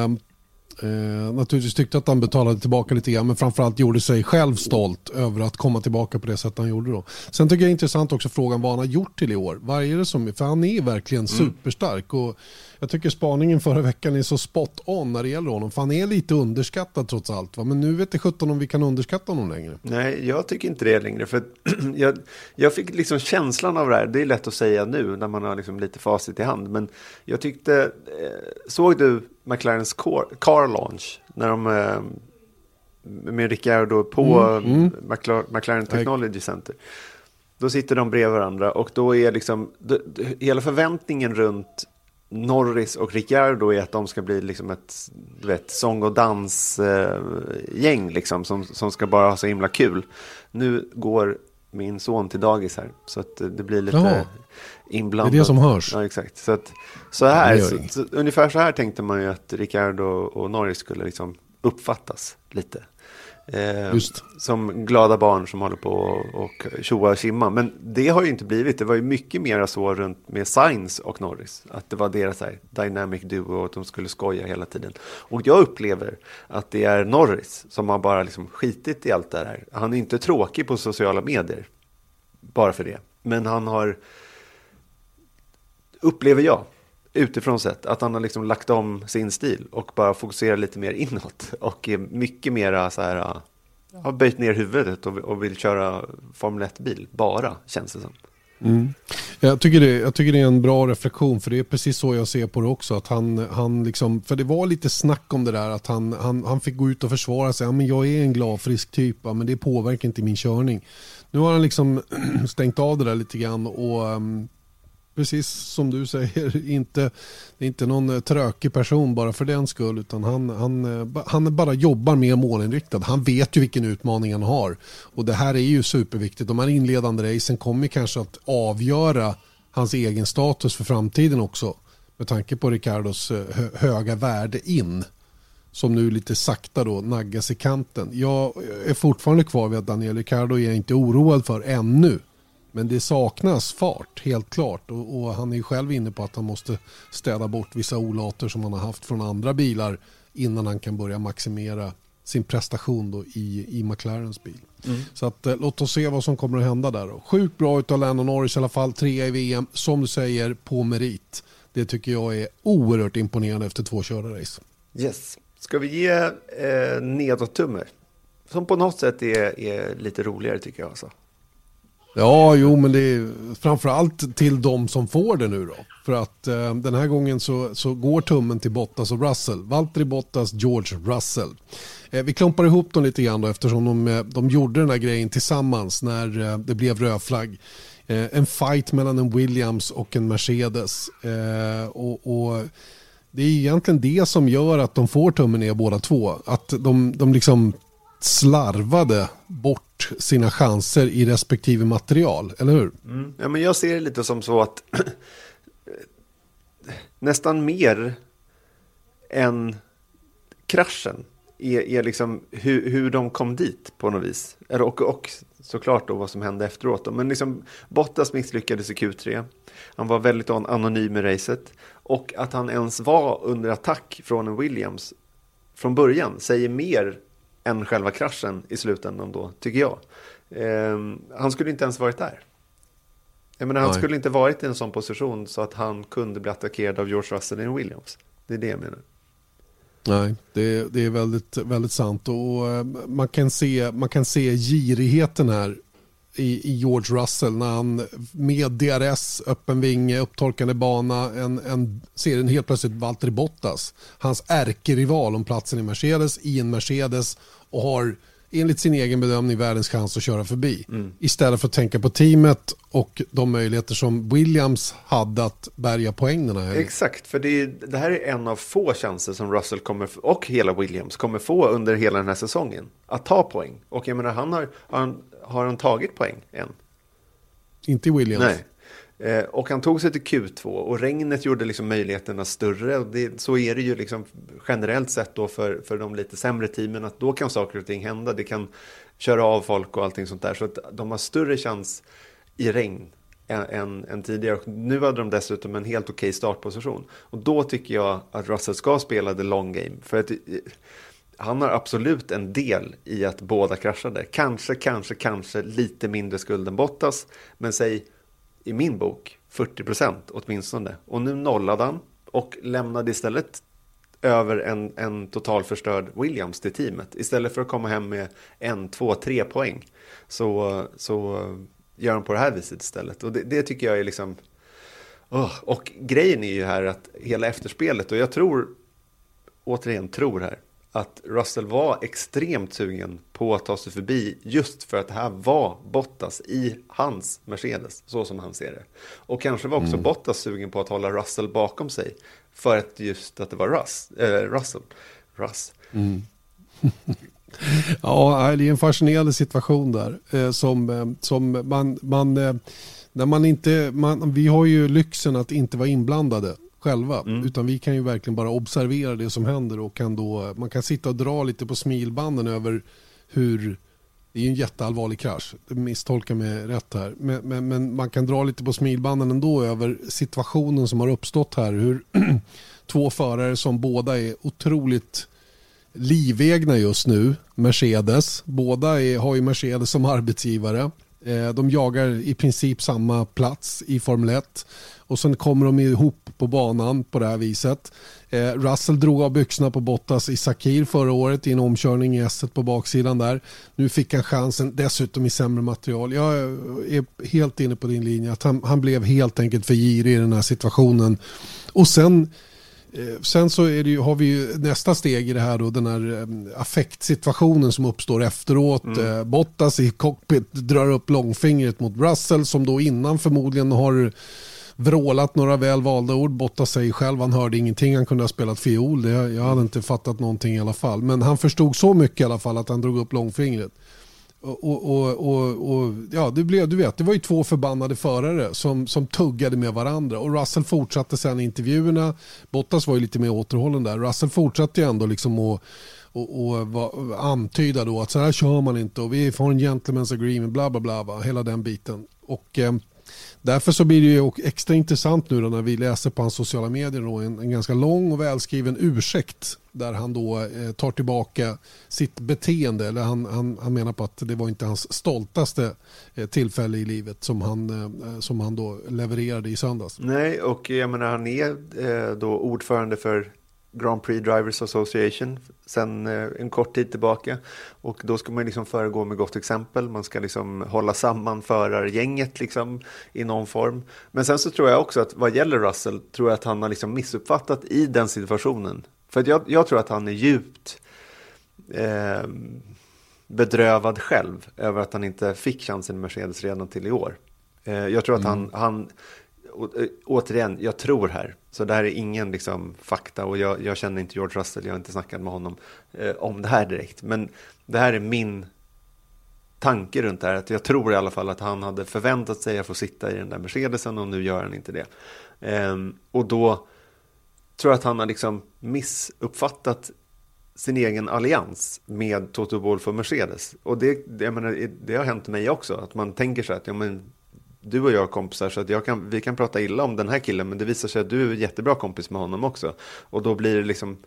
eh, naturligtvis tyckte att han betalade tillbaka lite grann men framförallt gjorde sig själv stolt över att komma tillbaka på det sätt han gjorde då. Sen tycker jag det är intressant också frågan vad han har gjort till i år. Vad är det som, för han är verkligen superstark och jag tycker spaningen förra veckan är så spot on när det gäller honom. För han är lite underskattad trots allt. Va? Men nu vet jag 17 om vi kan underskatta honom längre. Nej, jag tycker inte det längre. För jag, jag fick liksom känslan av det här. Det är lätt att säga nu när man har liksom lite facit i hand. Men jag tyckte, eh, såg du McLarens car, car launch? När de eh, med Ricciardo på Mm, mm. McLaren, McLaren Technology Center. Då sitter de bredvid varandra och då är liksom då, hela förväntningen runt Norris och Ricciardo är att de ska bli liksom ett du vet, sång och dansgäng eh, liksom, som, som ska bara ha så himla kul. Nu går min son till dagis här så att eh, det blir lite Jaha. inblandat. Det är det som hörs. Ja, exakt. Så, att, så här, så, så, ungefär så här tänkte man ju att Ricciardo och Norris skulle liksom uppfattas lite. Eh, Just. Som glada barn som håller på och, och tjoa och simma. Men det har ju inte blivit. Det var ju mycket mer så runt med Sainz och Norris. Att det var deras här, dynamic duo och att de skulle skoja hela tiden. Och jag upplever att det är Norris som har bara liksom skitit i allt det här. Han är inte tråkig på sociala medier. Bara för det. Men han har, upplever jag, utifrån sett, att han har liksom lagt om sin stil och bara fokuserar lite mer inåt. Och är mycket mera så här, har böjt ner huvudet och, och vill köra Formel 1-bil, bara, känns det som. Mm. Jag tycker, det, jag tycker det är en bra reflektion för det är precis så jag ser på det också. Att han, han liksom, för det var lite snack om det där att han, han, han fick gå ut och försvara sig. Ja, men jag är en glad frisk typ ja, men det påverkar inte min körning. Nu har han liksom stängt av det där lite grann och um, precis som du säger, inte, det är inte någon eh, trökig person bara för den skull utan han, han, eh, han bara jobbar mer målinriktad. Han vet ju vilken utmaning han har och det här är ju superviktigt. De här inledande racen kommer kanske att avgöra hans egen status för framtiden också med tanke på Ricardos eh, höga värde in som nu lite sakta då naggas i kanten. Jag är fortfarande kvar vid att Daniel Ricardo är jag inte oroad för ännu. Men det saknas fart, helt klart. Och, och han är ju själv inne på att han måste städa bort vissa olater som han har haft från andra bilar innan han kan börja maximera sin prestation då i, i McLarens bil. Så att, eh, låt oss se vad som kommer att hända där. Då. Sjukt bra utav Lando Norris i alla fall, trea i VM, som du säger, på merit. Det tycker jag är oerhört imponerande efter två körda race. Yes. Ska vi ge eh, nedåt-tumme? Som på något sätt är, är lite roligare tycker jag. Alltså. Ja, jo, men det är framförallt till de som får det nu då. För att eh, den här gången så, så går tummen till Bottas och Russell. Valtteri Bottas, George Russell. Eh, vi klumpar ihop dem lite grann då eftersom de, eh, de gjorde den här grejen tillsammans när eh, det blev rödflagg. Eh, en fight mellan en Williams och en Mercedes. Eh, och, och det är egentligen det som gör att de får tummen ner båda två. Att de, de liksom slarvade bort sina chanser i respektive material, eller hur? Mm. Ja, men jag ser det lite som så att nästan mer än kraschen är, är liksom hur, hur de kom dit på något vis. Eller, och, och såklart då vad som hände efteråt. Då. Men liksom Bottas misslyckades i Q3. Han var väldigt anonym i racet. Och att han ens var under attack från en Williams från början säger mer än själva kraschen i slutändan då, tycker jag. Eh, han skulle inte ens varit där. Jag menar, han Nej. skulle inte varit i en sån position så att han kunde bli attackerad av George Russell en Williams. Det är det jag menar. Nej, det, det är väldigt, väldigt sant. Och eh, man, kan se, man kan se girigheten här i, i George Russell när han med DRS, öppen vinge, upptorkande bana, en, en, ser en helt plötsligt Valtteri Bottas. Hans ärkerival om platsen i Mercedes i en Mercedes och har enligt sin egen bedömning världens chans att köra förbi. Istället för att tänka på teamet och de möjligheter som Williams hade att bärga poäng den här helgen. Exakt, för det, är, det här är en av få chanser som Russell kommer, och hela Williams kommer få under hela den här säsongen. Att ta poäng. Och jag menar, han har, har, han, har han tagit poäng än? Inte i Williams. Nej. Eh, och han tog sig till Q2 och regnet gjorde liksom möjligheterna större. Och det, så är det ju liksom generellt sett då för, för de lite sämre teamen att då kan saker och ting hända. Det kan köra av folk och allting sånt där. Så att de har större chans i regn än, än, än tidigare. Och nu hade de dessutom en helt okej startposition. Och då tycker jag att Russell ska spela the long game. För att eh, han har absolut en del i att båda kraschade. Kanske, kanske, kanske lite mindre skuld än Bottas. Men säg i min bok 40 procent åtminstone. Och nu nollade han och lämnade istället över en, en totalförstörd Williams till teamet. Istället för att komma hem med en, två, tre poäng. Så, så gör han på det här viset istället. Och det, det tycker jag är liksom... Oh. och grejen är ju här att hela efterspelet, och jag tror, återigen tror här, att Russell var extremt sugen på att ta sig förbi just för att det här var Bottas i hans Mercedes, så som han ser det. Och kanske var också Bottas sugen på att hålla Russell bakom sig för att just att det var Russ, äh, Russell. Russ. Ja, det är en fascinerande situation där. Eh, som, eh, som man, man, när man inte, man, vi har ju lyxen att inte vara inblandade själva. Utan vi kan ju verkligen bara observera det som händer och kan då, man kan sitta och dra lite på smilbanden över hur det är ju en jätteallvarlig krasch, misstolka mig rätt här. Men, men, men man kan dra lite på smilbanden ändå över situationen som har uppstått här. Hur två förare som båda är otroligt livegna just nu, Mercedes. Båda är, har ju Mercedes som arbetsgivare. Eh, De jagar i princip samma plats i Formel 1 och sen kommer de ihop på banan på det här viset. Eh, Russell drog av byxorna på Bottas i Sakir förra året i en omkörning i S1 på baksidan där. Nu fick han chansen, dessutom i sämre material. Jag är helt inne på din linje att han, han blev helt enkelt för girig i den här situationen. Och sen Eh, Sen så ju, har vi ju nästa steg i det här då, den här eh, affektsituationen som uppstår efteråt. Eh, Bottas i cockpit drar upp långfingret mot Russell som då innan förmodligen har vrålat några väl valda ord. Bottas säger själv han hörde ingenting, han kunde ha spelat fiol. Det, jag hade inte fattat någonting i alla fall. Men han förstod så mycket i alla fall att han drog upp långfingret. Och, och, och, och, ja, det, blev, du vet, det var ju två förbannade förare som, som tuggade med varandra. Och Russell fortsatte sen intervjuerna. Bottas var ju lite mer återhållen där. Russell fortsatte ju ändå liksom att och, och, va- antyda då att så här kör man inte och vi får en gentleman's agreement, bla bla bla, hela den biten. Och eh, därför så blir det ju extra intressant nu då när vi läser på hans sociala medier då en, en ganska lång och välskriven ursäkt där han då eh, tar tillbaka sitt beteende. Eller han, han, han menar på att det var inte hans stoltaste eh, tillfälle i livet som han, eh, som han då levererade i söndags. Nej, och jag menar han är eh, då ordförande för Grand Prix Drivers Association sen eh, en kort tid tillbaka. Och då ska man liksom föregå med gott exempel. Man ska liksom hålla samman förargänget liksom i någon form. Men sen så tror jag också att vad gäller Russell tror jag att han har liksom missuppfattat i den situationen. För jag, jag tror att han är djupt eh, bedrövad själv över att han inte fick chansen i Mercedes redan till i år. Eh, jag tror att han, han å- eh, återigen, jag tror här. Så det här är ingen liksom, fakta och jag, jag känner inte George Russell, jag har inte snackat med honom eh, om det här direkt. Men det här är min tanke runt det här. Att jag tror i alla fall att han hade förväntat sig att få sitta i den där Mercedesen och nu gör han inte det. Ehm, och då tror jag att han har liksom missuppfattat sin egen allians med Toto Wolff och Mercedes. Och det, det, jag menar, det har hänt mig också, att man tänker så här att ja, men, du och jag är kompisar så att jag kan, vi kan prata illa om den här killen men det visar sig att du är jättebra kompis med honom också. Och då blir det liksom,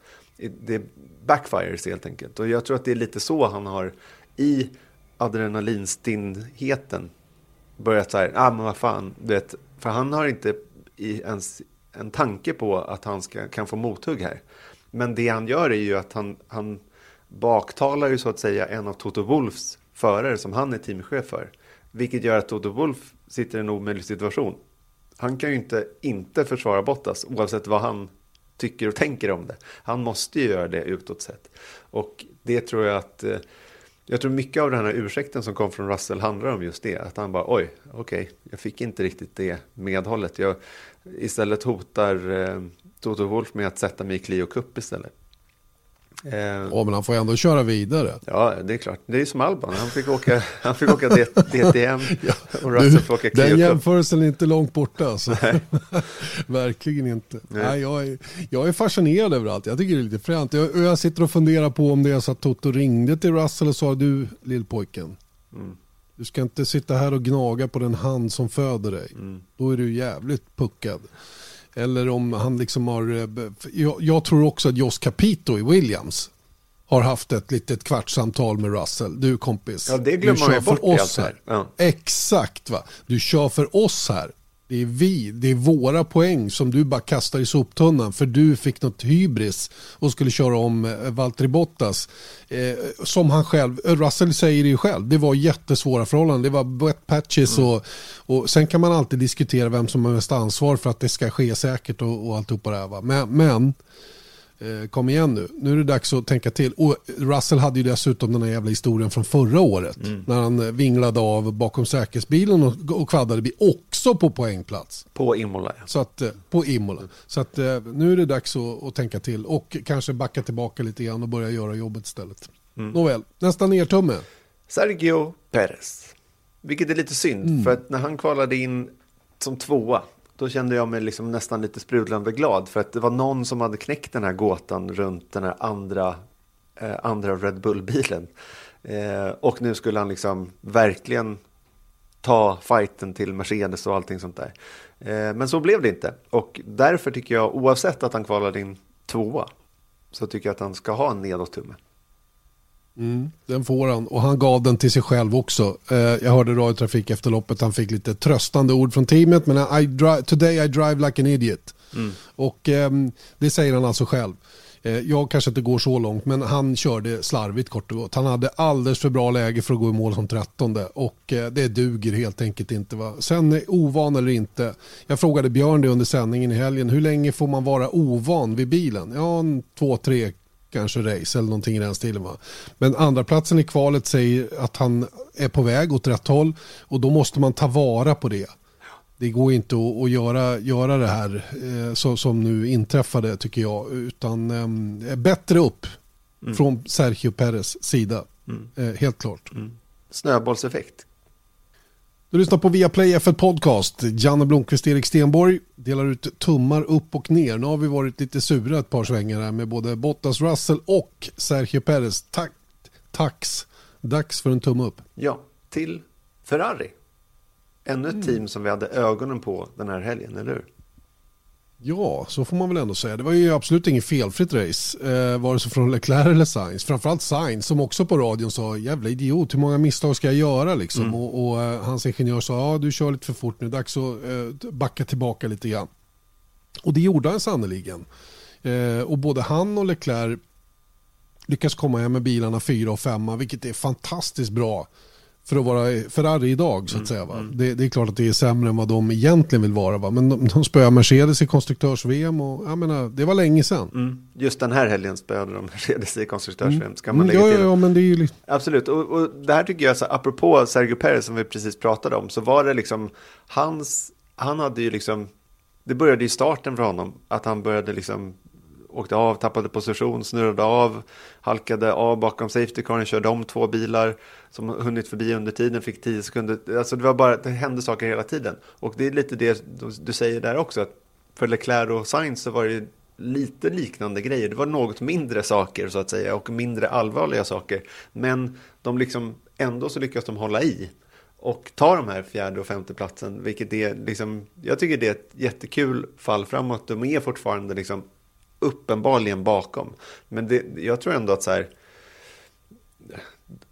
det backfires helt enkelt. Och jag tror att det är lite så han har i adrenalinstinnheten börjat så här, ah men vad fan, du vet, för han har inte i ens en tanke på att han ska, kan få mothugg här. Men det han gör är ju att han, han baktalar ju så att säga en av Toto Wolfs förare som han är teamchef för. Vilket gör att Toto Wolf sitter i en omöjlig situation. Han kan ju inte inte försvara Bottas oavsett vad han tycker och tänker om det. Han måste ju göra det utåt sett. Och det tror jag att eh, jag tror mycket av den här ursäkten som kom från Russell handlar om just det. Att han bara oj, okej, okay, jag fick inte riktigt det medhållet. Jag istället hotar eh, Toto Wolf med att sätta mig i Clio Cup istället. Eh, ja, men han får ändå köra vidare. Ja, det är klart. Det är som Alban. Han fick åka, han fick åka DTM ja, och Russell fick åka Den jämförelsen är inte långt borta. Alltså. Verkligen inte. Nej. Nej. jag, är, jag är fascinerad över allt. Jag tycker det är lite fränt. Jag, jag sitter och funderar på om det är så att Toto ringde till Russell och sa du lillpojken. Mm. Du ska inte sitta här och gnaga på den hand som föder dig. Mm. Då är du jävligt puckad. Eller om han liksom har... Eh, jag, jag tror också att Jos Capito i Williams har haft ett litet kvartssamtal med Russell. Du kompis, ja, det glömmer du kör för oss här. Ja. Exakt va. Du kör för oss här. Det är vi, det är våra poäng som du bara kastar i soptunnan för du fick något hybris och skulle köra om eh, Valtteri Bottas. Eh, som han själv, eh, Russell säger det ju själv, det var jättesvåra förhållanden. Det var wet patches mm. och, och sen kan man alltid diskutera vem som har mest ansvar för att det ska ske säkert och, och alltihopa det här. Va? Men, men kom igen nu, nu är det dags att tänka till. Och Russell hade ju dessutom den här jävla historien från förra året. Mm. När han eh, vinglade av bakom säkerhetsbilen och, och kvaddade också på poängplats. På Imola. Så att, eh, på Imola. Så att nu är det dags att, att, tänka till. Och kanske backa tillbaka lite grann och börja göra jobbet istället. Mm. Nåväl, nästa nertumme. Sergio Perez. Vilket är lite synd, mm. för att när han kvalade in som tvåa då kände jag mig liksom nästan lite sprudlande glad för att det var någon som hade knäckt den här gåtan runt den här andra, eh, andra Red Bull-bilen. Eh, och nu skulle han liksom verkligen ta fighten till Mercedes och allting sånt där. Eh, men så blev det inte. Och därför tycker jag, oavsett att han kvalade in tvåa, så tycker jag att han ska ha en nedåt-tumme. Mm, den får han och han gav den till sig själv också. Eh, jag hörde radiotrafik efter loppet, han fick lite tröstande ord från teamet men I drive, today I drive like an idiot. Mm. Och eh, det säger han alltså själv. Eh, jag kanske inte går så långt men han körde slarvigt kort och gott. Han hade alldeles för bra läge för att gå i mål som trettonde och eh, det duger helt enkelt inte. Va? Sen ovan eller inte. Jag frågade Björn det under sändningen i helgen. Hur länge får man vara ovan vid bilen? Ja, två, tre, kanske race eller någonting i den stilen. Va? Men andra platsen i kvalet säger att han är på väg åt rätt håll och då måste man ta vara på det. Det går inte att, att göra, göra det här eh, så, som nu inträffade tycker jag utan eh, bättre upp mm. från Sergio Perez sida. Mm. Eh, helt klart. Mm. Snöbollseffekt du lyssnar på Viaplay F1 Podcast. Janne Blomqvist, Erik Stenborg delar ut tummar upp och ner. Nu har vi varit lite sura ett par svängar här med både Bottas Russell och Sergio Perez. Tack, tax. Dags för en tumme upp. Ja, till Ferrari. Ännu ett mm. team som vi hade ögonen på den här helgen, eller hur? Ja, så får man väl ändå säga. Det var ju absolut inget felfritt race, eh, vare sig från Leclerc eller Sainz. Framförallt Sainz som också på radion sa jävla idiot, hur många misstag ska jag göra liksom? Mm. Och, och eh, hans ingenjör sa ja du kör lite för fort nu, dags att eh, backa tillbaka lite grann. Och det gjorde han sannoliken. Eh, och både han och Leclerc lyckas komma hem med bilarna fyra och femma, vilket är fantastiskt bra för att vara Ferrari idag så att mm, säga. Va? Mm. Det, det, är klart att det är sämre än vad de egentligen vill vara. Va? Men de, de spöar Mercedes i konstruktörs-VM och jag menar, det var länge sedan. Mm. Just den här helgen spöade de Mercedes i konstruktörs-VM. Mm. Ska man lägga ja, till. Ja, ja, men det är ju. Absolut, och, och det här tycker jag, så, apropå Sergio Perez som vi precis pratade om, så var det liksom hans, han hade ju liksom, det började i starten för honom, att han började liksom åkte av, tappade position, snurrade av, halkade av bakom safety caren, körde om två bilar som hunnit förbi under tiden, fick tio sekunder. Alltså det var bara, det hände saker hela tiden. Och det är lite det du säger där också, att för Leclerc och Sainz så var det lite liknande grejer. Det var något mindre saker så att säga och mindre allvarliga saker. Men de liksom, ändå så lyckas de hålla i. och ta de här fjärde och femte platsen, vilket är liksom, jag tycker det är ett jättekul fall framåt. De är fortfarande liksom uppenbarligen bakom. Men det, jag tror ändå att så här,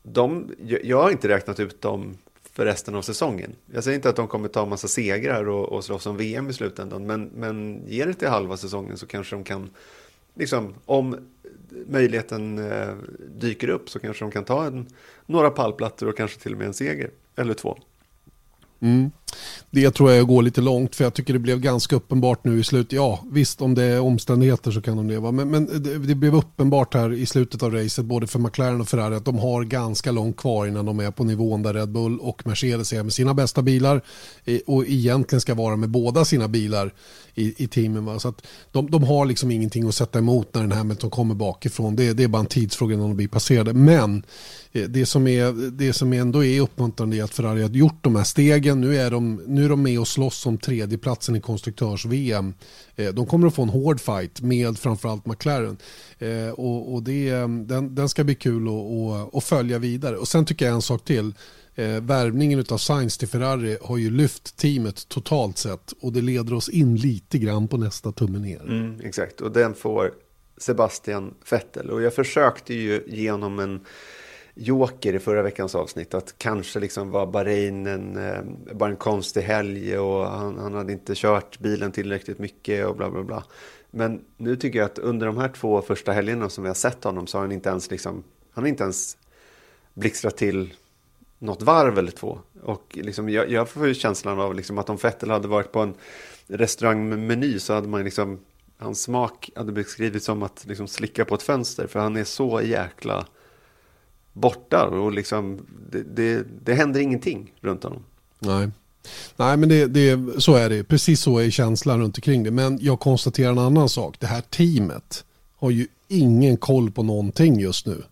de, jag har inte räknat ut dem för resten av säsongen. Jag säger inte att de kommer ta massa segrar och, och slåss om VM i slutändan, men, men ger det till halva säsongen så kanske de kan, liksom, om möjligheten eh, dyker upp så kanske de kan ta en, några pallplattor och kanske till och med en seger eller två. Mm. Det tror jag går lite långt för jag tycker det blev ganska uppenbart nu i slutet. Ja visst om det är omständigheter så kan de leva. Men, men det, det, blev uppenbart här i slutet av racet både för McLaren och Ferrari att de har ganska långt kvar innan de är på nivån där Red Bull och Mercedes är med sina bästa bilar. Eh, och egentligen ska vara med båda sina bilar i, i teamen. Va? Så att de, de har liksom ingenting att sätta emot när den Hamilton kommer bakifrån. Det, det är bara en tidsfråga innan de blir passerade. Men eh, det som, är, det som ändå är uppmuntrande är att Ferrari har gjort de här stegen. Nu är de, nu är de med och slåss om tredjeplatsen i konstruktörs-VM. Eh, de kommer att få en hård fight med framförallt McLaren. Eh, och, och det, den, den ska bli kul att, följa vidare. Och sen tycker jag en sak till eh, värvningen av Sainz till Ferrari har ju lyft teamet totalt sett och det leder oss in lite grann på nästa tumme ner. Mm, exakt, och den får Sebastian Vettel. Och jag försökte ju genom en joker i förra veckans avsnitt att kanske liksom var Bahrain en, eh, bara en konstig helg och han, han hade inte kört bilen tillräckligt mycket och bla bla bla. Men nu tycker jag att under de här två första helgerna som vi har sett honom så har han inte ens liksom, han har inte ens blixtrat till något varv eller två. Och liksom, jag, jag får ju känslan av liksom att om Fettel hade varit på en restaurangmeny så hade man liksom, hans smak hade beskrivits som att liksom slicka på ett fönster. För han är så jäkla borta och liksom, det, det, det händer ingenting runt honom. Nej. Nej, men det, det, så är det. Precis så är känslan runt omkring det. Men jag konstaterar en annan sak. Det här teamet har ju ingen koll på någonting just nu.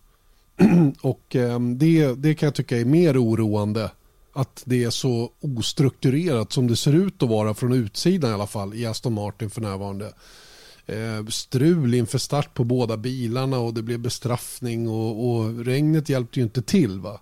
och eh, det, det kan jag tycka är mer oroande att det är så ostrukturerat som det ser ut att vara från utsidan i alla fall i Aston Martin för närvarande. Eh, strul inför start på båda bilarna och det blev bestraffning och, och regnet hjälpte ju inte till. va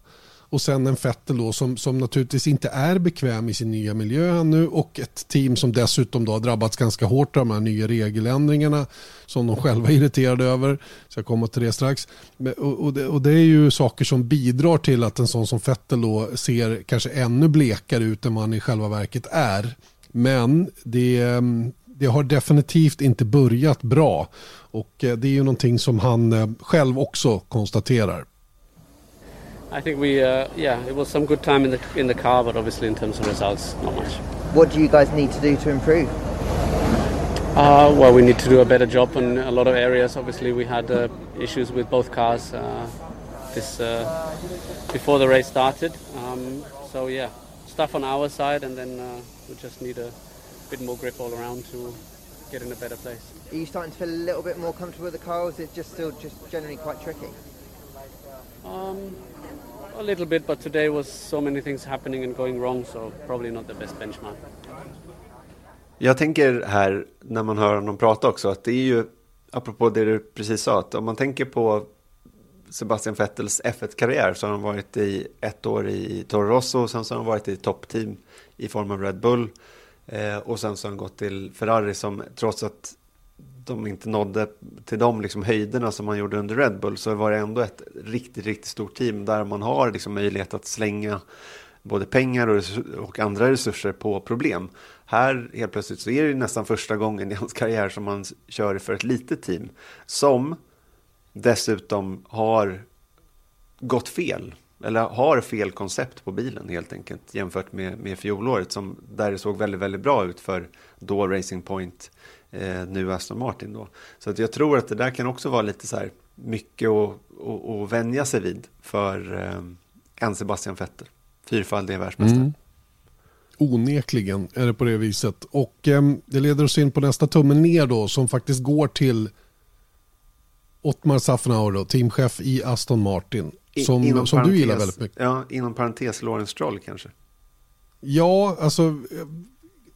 och sen en Vettel då som, som naturligtvis inte är bekväm i sin nya miljö nu och ett team som dessutom då har drabbats ganska hårt av de här nya regeländringarna som de själva är irriterade över. Så jag kommer till det strax. Och, och, det, och det är ju saker som bidrar till att en sån som Vettel då ser kanske ännu blekare ut än man i själva verket är. Men det, mm, det har definitivt inte börjat bra och det är ju någonting som han eh, själv också konstaterar. I think we, uh, yeah, it was some good time in the in the car, but obviously in terms of results, not much. What do you guys need to do to improve? Uh, well, we need to do a better job in a lot of areas. Obviously, we had uh, issues with both cars uh, this uh, before the race started. Um, so yeah, stuff on our side, and then uh, we just need a bit more grip all around to get in a better place. Are you starting to feel a little bit more comfortable with the car, or is it just still just generally quite tricky? Um, a little bit, but today was so many things happening and going wrong, so probably not the best benchmark. Jag tänker här när man hör honom prata också att det är ju, apropå det du precis sa, att om man tänker på Sebastian Vettels F1-karriär så har han varit i ett år i Toro Rosso och sen så har han varit i toppteam i form av Red Bull eh, och sen så har han gått till Ferrari som trots att de inte nådde till de liksom höjderna som man gjorde under Red Bull så var det ändå ett riktigt, riktigt stort team där man har liksom möjlighet att slänga både pengar och, och andra resurser på problem. Här helt plötsligt så är det nästan första gången i hans karriär som han kör för ett litet team som dessutom har gått fel eller har fel koncept på bilen helt enkelt jämfört med, med fjolåret som där det såg väldigt, väldigt bra ut för då Racing Point eh, nu Aston Martin då. Så att jag tror att det där kan också vara lite så här mycket att, att, att vänja sig vid för eh, en Sebastian Vettel, fyrfaldig världsmästare. Mm. Onekligen är det på det viset. Och eh, det leder oss in på nästa tumme ner då som faktiskt går till Ottmar Safnauer teamchef i Aston Martin. Som, I, som du gillar väldigt mycket. Ja, inom parentes Lawrence Stroll kanske. Ja, alltså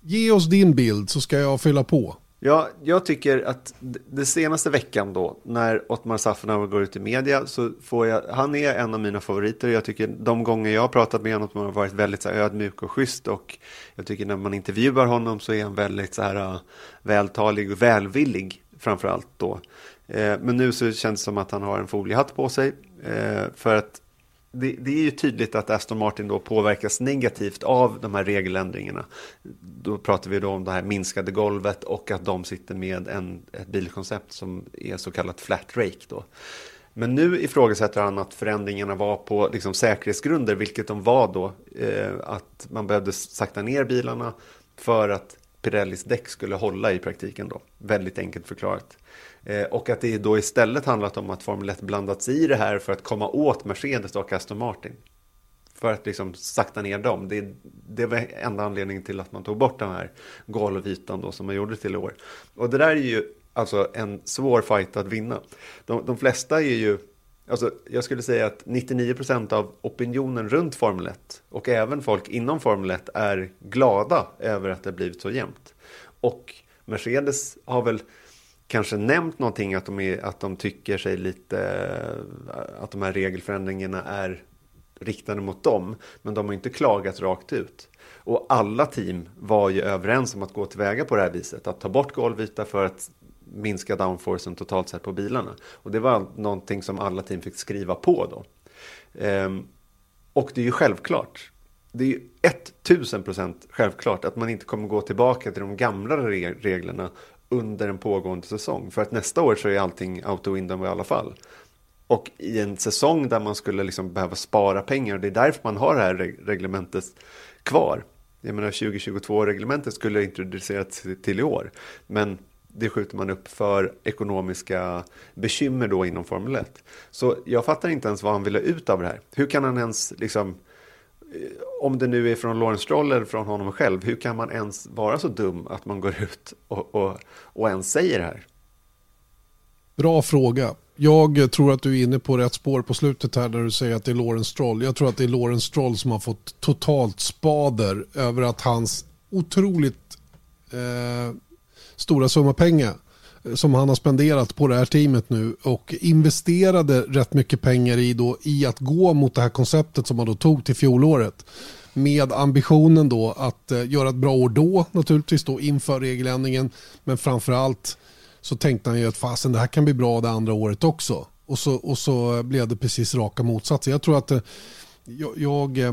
ge oss din bild så ska jag fylla på. Ja, jag tycker att det senaste veckan då, när Ottmar Safnauer går ut i media, så får jag, han är en av mina favoriter. Jag tycker de gånger jag har pratat med honom har han varit väldigt så här, ödmjuk och schysst och jag tycker när man intervjuar honom så är han väldigt så här uh, vältalig och välvillig framför allt då. Eh, men nu så känns det som att han har en foliehatt på sig Eh, för att det, det, är ju tydligt att Aston Martin då påverkas negativt av de här regeländringarna. Då pratar vi då om det här minskade golvet och att de sitter med en, ett bilkoncept som är så kallat flat rake då. Men nu ifrågasätter han att förändringarna var på liksom säkerhetsgrunder, vilket de var då. Eh, att man behövde sakta ner bilarna för att Pirellis däck skulle hålla i praktiken då. Väldigt enkelt förklarat. Eh, och att det då istället handlat om att Formel 1 blandats i det här för att komma åt Mercedes och Aston Martin. För att liksom sakta ner dem. Det, det var enda anledningen till att man tog bort den här golvytan då som man gjorde till i år. Och det där är ju alltså en svår fight att vinna. De, de flesta är ju Alltså, jag skulle säga att 99% av opinionen runt Formel 1 och även folk inom Formel 1 är glada över att det blivit så jämnt. Och Mercedes har väl kanske nämnt någonting att de, är, att de tycker sig lite, att de här regelförändringarna är riktade mot dem. Men de har inte klagat rakt ut. Och alla team var ju överens om att gå tillväga på det här viset. Att ta bort golvyta för att minska downforcen totalt sett på bilarna. Och det var någonting som alla team fick skriva på då. Ehm, och det är ju självklart. Det är ju 1000% självklart att man inte kommer gå tillbaka till de gamla reglerna under en pågående säsong. För att nästa år så är allting out of window i alla fall. Och i en säsong där man skulle liksom behöva spara pengar, och det är därför man har det här reglementet kvar. Jag menar 2022-reglementet skulle introducerats till i år. Men det skjuter man upp för ekonomiska bekymmer då inom Formel 1. Så jag fattar inte ens vad han ville ut av det här. Hur kan han ens liksom om det nu är från Lawrence Stroll eller från honom själv, hur kan man ens vara så dum att man går ut och, och, och ens säger det här? Bra fråga. Jag tror att du är inne på rätt spår på slutet här där du säger att det är Lawrence Stroll. Jag tror att det är Lawrence Stroll som har fått totalt spader över att hans otroligt eh, stora summa pengar som han har spenderat på det här teamet nu och investerade rätt mycket pengar i, då, i att gå mot det här konceptet som han då tog till fjolåret. Med ambitionen då att eh, göra ett bra år då naturligtvis då inför regeländringen. Men framförallt så tänkte han ju att fasen det här kan bli bra det andra året också. Och så, och så blev det precis raka motsatsen. Jag tror att eh, jag, jag eh,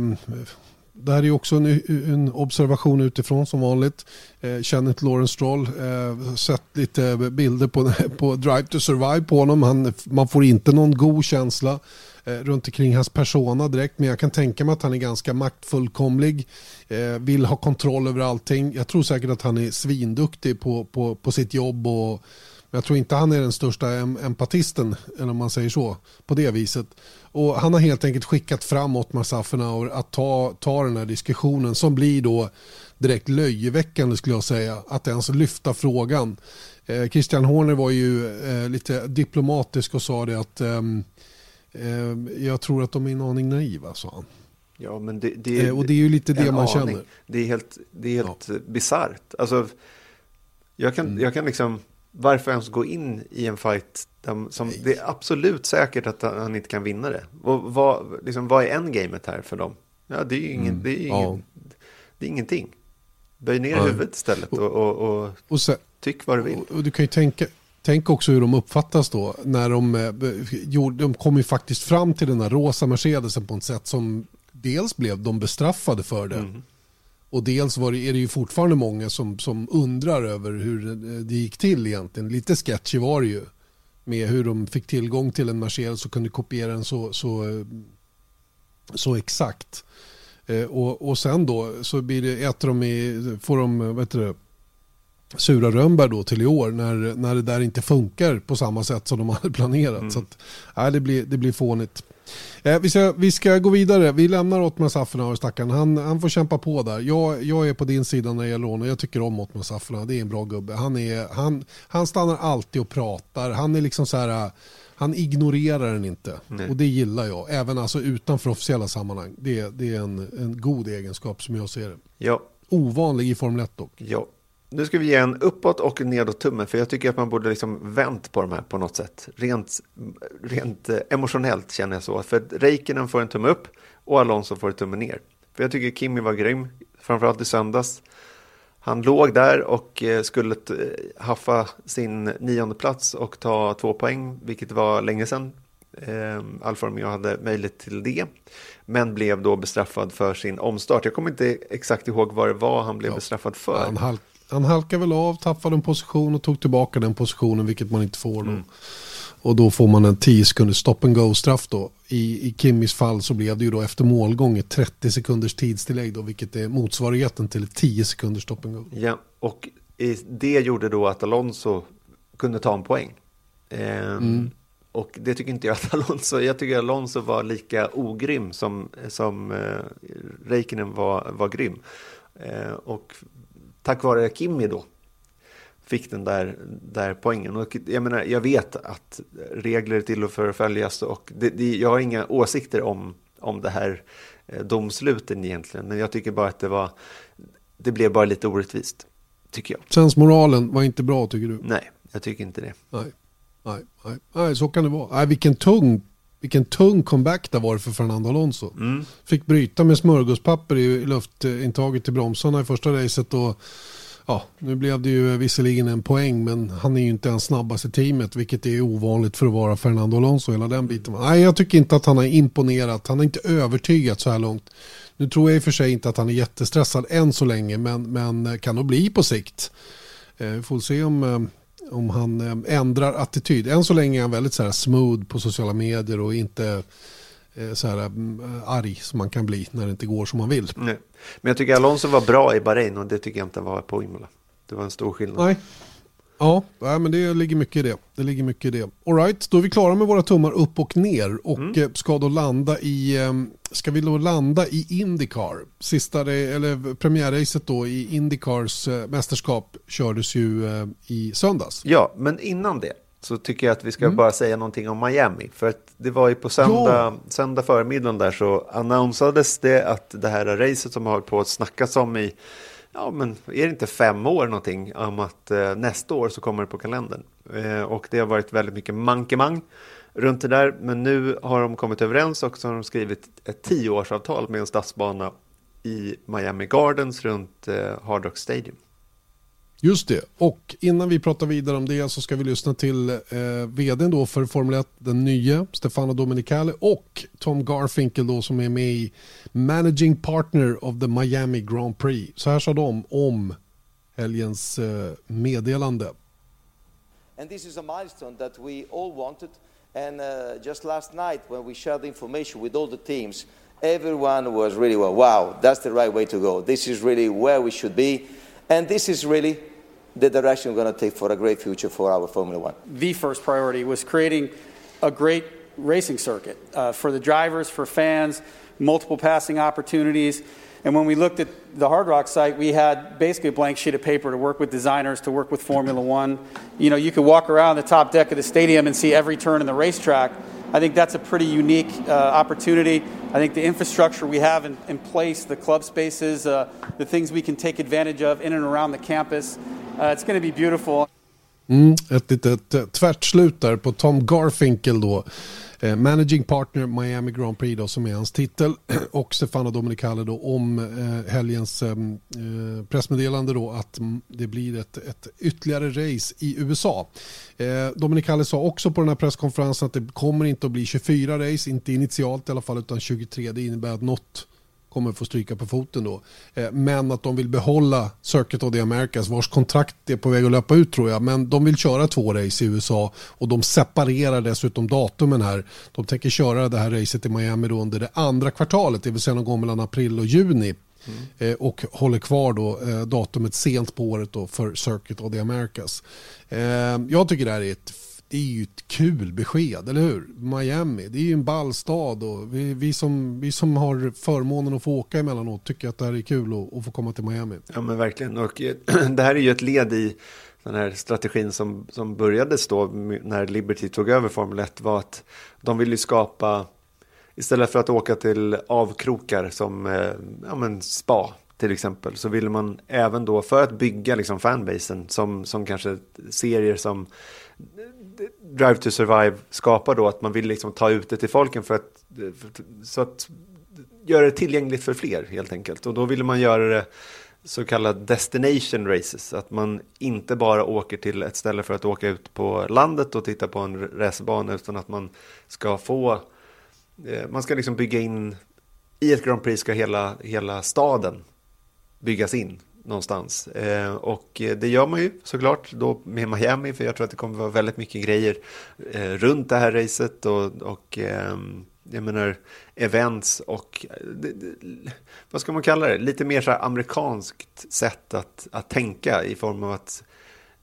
det här är också en, en, observation utifrån som vanligt. Eh, känner till Lawrence Stroll. Eh, sett lite bilder på, på Drive to Survive på honom. Han, man får inte någon god känsla eh, runt omkring hans persona direkt. Men jag kan tänka mig att han är ganska maktfullkomlig. Eh, vill ha kontroll över allting. Jag tror säkert att han är svinduktig på, på, på sitt jobb. och men jag tror inte han är den största empatisten, eller om man säger så, på det viset. Och han har helt enkelt skickat fram Ottmar Safenauer att ta, ta den här diskussionen som blir då direkt löjeväckande skulle jag säga. Att ens lyfta frågan. Eh, Christian Horner var ju eh, lite diplomatisk och sa det att eh, jag tror att de är en aning naiva, sa han. Ja, men det, det är, och det är ju lite det man aning. känner. Det är helt, det är helt ja. bisarrt. Alltså, jag kan, mm. jag kan liksom varför ens gå in i en fight som det är absolut säkert att han inte kan vinna det? Och vad, liksom, vad är endgamet här för dem? Ja, det är ju ingen, mm. det är ingen, ja. det är ingenting. Böj ner ja. huvudet istället och, och, och, och sen, tyck vad du vill. Och, du kan ju tänka, tänk också hur de uppfattas då. När de, eh, de kom ju faktiskt fram till den här rosa Mercedesen på ett sätt som dels blev de bestraffade för det. Mm. Och dels var det, är det ju fortfarande många som, som undrar över hur det gick till egentligen. Lite sketchy var det ju. Med hur de fick tillgång till en Mercedes och kunde kopiera den så, så, så exakt. Eh, och, och sen då så blir det, äter de i, får de, vad heter det, sura rönnbär då till i år när, när det där inte funkar på samma sätt som de hade planerat. Mm. Så att, nej, det, blir, det blir fånigt. Eh, vi, ska, vi ska gå vidare. Vi lämnar Ottmar Safferna stackaren. Han, han får kämpa på där. Jag, jag är på din sida när det gäller honom. Jag tycker om Ottmar Safferna. Det är en bra gubbe. Han, är, han, han stannar alltid och pratar. Han är liksom så här... Han ignorerar den inte. Nej. Och det gillar jag. Även alltså utanför officiella sammanhang. Det, det är en, en god egenskap som jag ser det. Ja. Ovanlig i Formel 1 dock. Ja. Nu ska vi ge en uppåt och nedåt tumme, för jag tycker att man borde liksom vänt på de här på något sätt. Rent, rent eh, emotionellt känner jag så. För att Räikkönen får en tumme upp och Alonso får en tumme ner. För jag tycker Kimi var grym, framförallt i söndags. Han låg där och eh, skulle eh, haffa sin nionde plats och ta två poäng, vilket var länge sedan. Alfa Romeo hade möjlighet till det, men blev då bestraffad för sin omstart. Jag kommer inte exakt ihåg vad det var han blev ja. bestraffad för. Han, halk, han halkade väl av, tappade en position och tog tillbaka den positionen, vilket man inte får då. Mm. Och då får man en 10 sekunders stop and go straff då. I, I Kimmys fall så blev det ju då efter målgång ett 30 sekunders tidstillägg då, vilket är motsvarigheten till ett 10 sekunders stop and go. Ja, och det gjorde då att Alonso kunde ta en poäng. Ehm, mm. Och det tycker inte jag att Alonso, jag tycker Alonso var lika ogrym som, som eh, Räikkönen var, var grym. Eh, och tack vare Kimi då fick den där, där poängen. Och jag, menar, jag vet att regler är till för att följas och det, det, jag har inga åsikter om, om det här eh, domsluten egentligen. Men jag tycker bara att det var, det blev bara lite orättvist, tycker jag. Sensmoralen var inte bra tycker du? Nej, jag tycker inte det. Nej, nej, nej, nej så kan det vara. Nej, vilken tung vilken tung comeback det var för Fernando Alonso. Mm. Fick bryta med smörgåspapper i luftintaget till bromsarna i första racet och ja, nu blev det ju visserligen en poäng men han är ju inte ens snabbast i teamet vilket är ovanligt för att vara Fernando Alonso hela den biten. Nej, jag tycker inte att han har imponerat. Han har inte övertygat så här långt. Nu tror jag i och för sig inte att han är jättestressad än så länge men, men kan nog bli på sikt. Eh, vi får se om, eh, om han eh, ändrar attityd. Än så länge är han väldigt så här smooth på sociala medier och inte så här arg som man kan bli när det inte går som man vill. Nej. Men jag tycker Alonso var bra i Bahrain och det tycker jag inte var på Imola. Det var en stor skillnad. Nej. Ja, men det ligger mycket i det. Det ligger mycket i det. All right, då är vi klara med våra tummar upp och ner och mm. Eh, ska då landa i, ehm, ska vi då landa i Indycar. Sista, eller premiärracet då i Indycars eh, mästerskap kördes ju eh, i söndags. Ja, men innan det så tycker jag att vi ska mm. bara säga någonting om Miami. För att det var ju på söndag, ja. söndag förmiddagen där så annonsades det att det här racet som har hållit på att snackas om i, ja men är det inte fem år någonting, om att eh, nästa år så kommer det på kalendern. Eh, och det har varit väldigt mycket mankemang runt det där, men nu har de kommit överens och så har de skrivit ett tioårsavtal med en stadsbana i Miami Gardens runt eh, Hard Rock Stadium. Just det, och innan vi pratar vidare om det så ska vi lyssna till eh, vdn då för Formel 1, den nya Stefano Domenicali och Tom Garfinkel då som är med i Managing Partner of the Miami Grand Prix. Så här sa de om helgens eh, meddelande. And this is a milestone that we all wanted and uh, just last night when we shared the information with all the teams everyone was really well wow that's the right way to go this is really where we should be and this is really the direction we're going to take for a great future for our Formula One. The first priority was creating a great racing circuit uh, for the drivers, for fans, multiple passing opportunities. And when we looked at the Hard Rock site, we had basically a blank sheet of paper to work with designers, to work with Formula One. You know, you could walk around the top deck of the stadium and see every turn in the racetrack. I think that's a pretty unique uh, opportunity. I think the infrastructure we have in, in place, the club spaces, uh, the things we can take advantage of in and around the campus, Uh, it's gonna be beautiful. Mm, ett litet tvärtslut där på Tom Garfinkel då. Eh, Managing Partner Miami Grand Prix då, som är hans titel och Stefano Domenicali då om eh, helgens eh, eh pressmeddelande då att det blir ett, ett ytterligare race i USA. Eh, Domenicali sa också på den här presskonferensen att det kommer inte att bli 24 race, inte initialt i alla fall utan 23. Det innebär att något kommer få stryka på foten då. Eh, men att de vill behålla Circuit of the Americas vars kontrakt är på väg att löpa ut tror jag. Men de vill köra två race i USA och de separerar dessutom datumen här. De tänker köra det här racet i Miami då under det andra kvartalet, det vill säga någon gång mellan april och juni. Mm. och håller kvar då eh, datumet sent på året då för Circuit of the Americas. jag tycker det här är ett det är ju ett kul besked, eller hur? Miami, det är ju en ball stad och vi, vi, som, vi som har förmånen att få åka emellanåt tycker att det här är kul att, att få komma till Miami. Ja men verkligen, och eh, det här är ju ett led i den här strategin som, som började då när Liberty tog över Formel 1 var att de ville skapa, istället för att åka till avkrokar som eh, ja, men spa, till exempel så ville man även då för att bygga liksom fanbasen som, som kanske serier som Drive to Survive skapar då att man vill liksom ta ut det till folken för att, för, så att göra det tillgängligt för fler helt enkelt. Och då vill man göra det så kallade destination races. Att man inte bara åker till ett ställe för att åka ut på landet och titta på en racerbana utan att man ska få, eh, man ska liksom bygga in, i ett Grand Prix ska hela, hela staden byggas in någonstans. Eh, och det gör man ju såklart då med Miami för jag tror att det kommer vara väldigt mycket grejer eh, runt det här racet och, och eh, jag menar events och eh, det, det, vad ska man kalla det? Lite mer så här amerikanskt sätt att, att tänka i form av att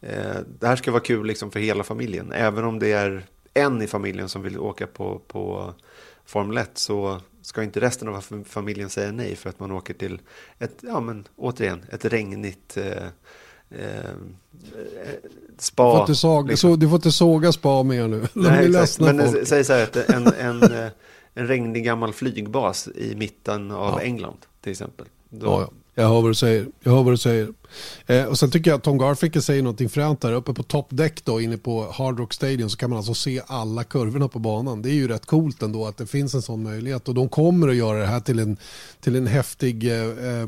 eh, det här ska vara kul liksom för hela familjen. Även om det är en i familjen som vill åka på, på Formel 1 så ska inte resten av familjen säga nej för att man åker till ett, ja men återigen, ett regnigt eh, eh, spa. Du får, inte såga, liksom. så, du får inte såga spa mer nu. Nej, exakt. Men folk. säg så här att en, en, eh, en regnig gammal flygbas i mitten av ja. England till exempel. Då... Ja, ja. Jag hör vad du säger. Jag hör vad du säger. Eh, och sen tycker jag att Tom Garfinkel säger någonting fränt där uppe på top deck då inne på Hard Rock Stadium så kan man alltså se alla kurvorna på banan. Det är ju rätt coolt ändå att det finns en sån möjlighet och de kommer att göra det här till en, till en, häftig, eh, eh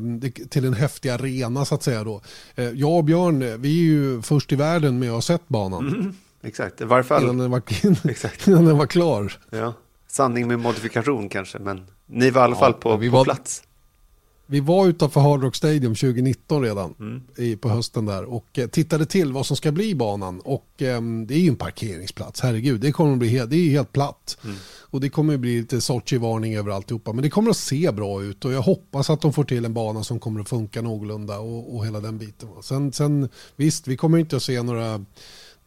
till en häftig arena så att säga då. Eh, jag och Björn, vi är ju först i världen med att ha sett banan. Mm, exakt, i varje fall. Innan den var, innan den var klar. Ja. Sanning med modifikation kanske, men ni var i alla fall på, vi på var, plats vi var utanför Hard Rock Stadium 2019 redan mm. i, på hösten där och eh, tittade till vad som ska bli banan och eh, det är ju en parkeringsplats, herregud, det kommer att bli helt, det är helt platt. Mm. Och det kommer att bli lite Sochi-varning över alltihopa. Men det kommer att se bra ut och jag hoppas att de får till en bana som kommer att funka någorlunda och, och hela den biten. Sen, sen visst, vi kommer inte att se några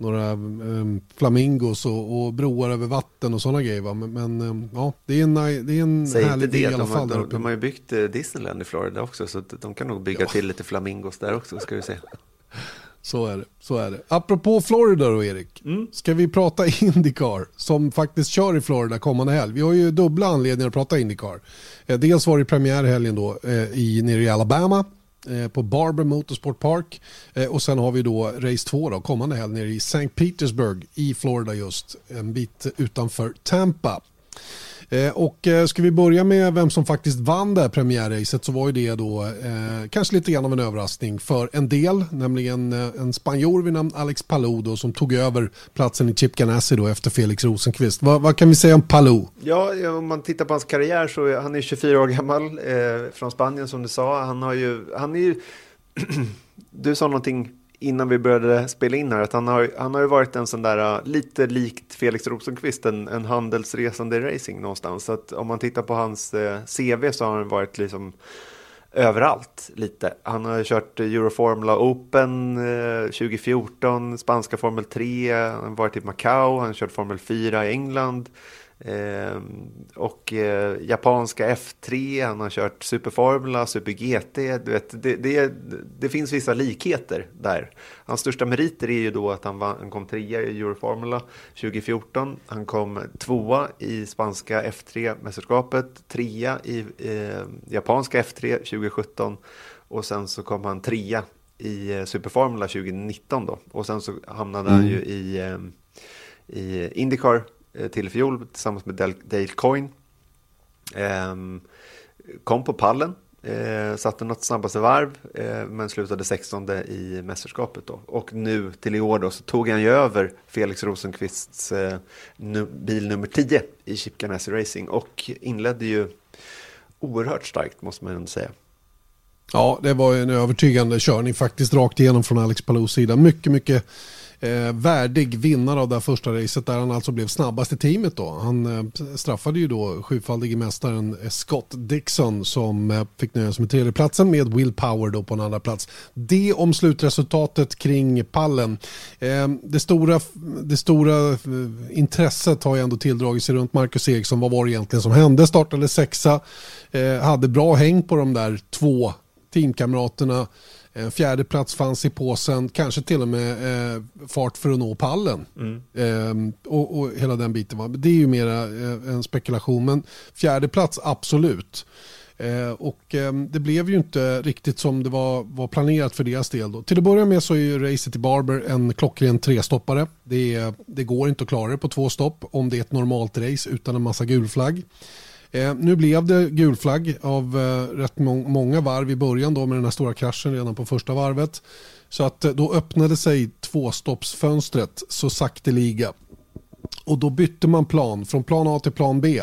några um, flamingos och, och, broar över vatten och sådana grejer. Va? Men, men um, ja, det är en, det är en Säg härlig det, del i alla fall. De, de, har ju byggt eh, Disneyland i Florida också så de kan nog bygga ja. till lite flamingos där också ska vi se. Så är det. Så är det. Apropå Florida då Erik. Mm. Ska vi prata Indycar som faktiskt kör i Florida kommande helg. Vi har ju dubbla anledningar att prata Indycar. Eh, dels var det premiärhelgen då eh, i, nere i Alabama Eh, på Barber Motorsport Park. Eh, och sen har vi då race 2 då, kommande helg nere i St. Petersburg i Florida just en bit utanför Tampa. Eh, och eh, ska vi börja med vem som faktiskt vann det här premiärracet så var ju det då eh, kanske lite grann av en överraskning för en del, nämligen eh, en spanjor vid namn Alex Palou då, som tog över platsen i Chip Ganassi då efter Felix Rosenqvist. Va, vad kan vi säga om Palou? Ja, om man tittar på hans karriär så är han är 24 år gammal eh, från Spanien som du sa. Han har ju, han är ju, du sa någonting innan vi började spela in här att han har, han har ju varit en sån där uh, lite likt Felix Rosenqvist, en, en handelsresande i racing någonstans. Så att om man tittar på hans äh, uh, CV så har han varit liksom överallt lite. Han har kört Euroformula Open äh, uh, 2014, spanska Formel 3, han har varit i Macau, han har kört Formel 4 i England. Eh, och eh, japanska F3, han har kört Superformula, Super GT. Du vet, det, det, det, finns vissa likheter där. Hans största meriter är ju då att han, vann, han kom trea i Euroformula 2014. Han kom tvåa i spanska F3-mästerskapet, trea i eh, japanska F3 2017 och sen så kom han trea i eh, Superformula 2019 då. Och sen så hamnade mm. han ju i, eh, i Indycar Eh, till fjol tillsammans med Dale Coin. Ehm, kom på pallen, eh, satte något snabbaste varv eh, men slutade 16 i mästerskapet. Då. Och nu till i år då, så tog han ju över Felix Rosenqvists bil nummer 10 i Chip Ganassi Racing och inledde ju oerhört starkt måste man ändå säga. Ja, det var en övertygande körning faktiskt rakt igenom från Alex Palous sida. Mycket, mycket eh, värdig vinnare av det här första racet där han alltså blev snabbast i teamet. Då. Han eh, straffade ju då sjufaldige mästaren eh, Scott Dixon som eh, fick nöja sig med tredjeplatsen med Will Power då på en andra plats. Det om slutresultatet kring pallen. Eh, det stora, det stora eh, intresset har ju ändå tilldragit sig runt Marcus Eriksson. Vad var det egentligen som hände? Startade sexa, eh, hade bra häng på de där två teamkamraterna. En fjärde plats fanns i påsen, kanske till och med eh, fart för att nå pallen. Mm. Eh, och, och, hela den biten. Va? Det är ju mera eh, en spekulation, men fjärde plats absolut. Eh, och eh, det blev ju inte riktigt som det var, var planerat för deras del. Då. Till att börja med så är ju racet i Barber en klockren trestoppare. Det, det går inte att klara det på två stopp om det är ett normalt race utan en massa gulflagg. Eh, nu blev det gulflagg av eh, rätt må många varv i början då med den här stora kraschen redan på första varvet. Så att eh, då öppnade sig tvåstoppsfönstret så sakteliga. Och då bytte man plan från plan A till plan B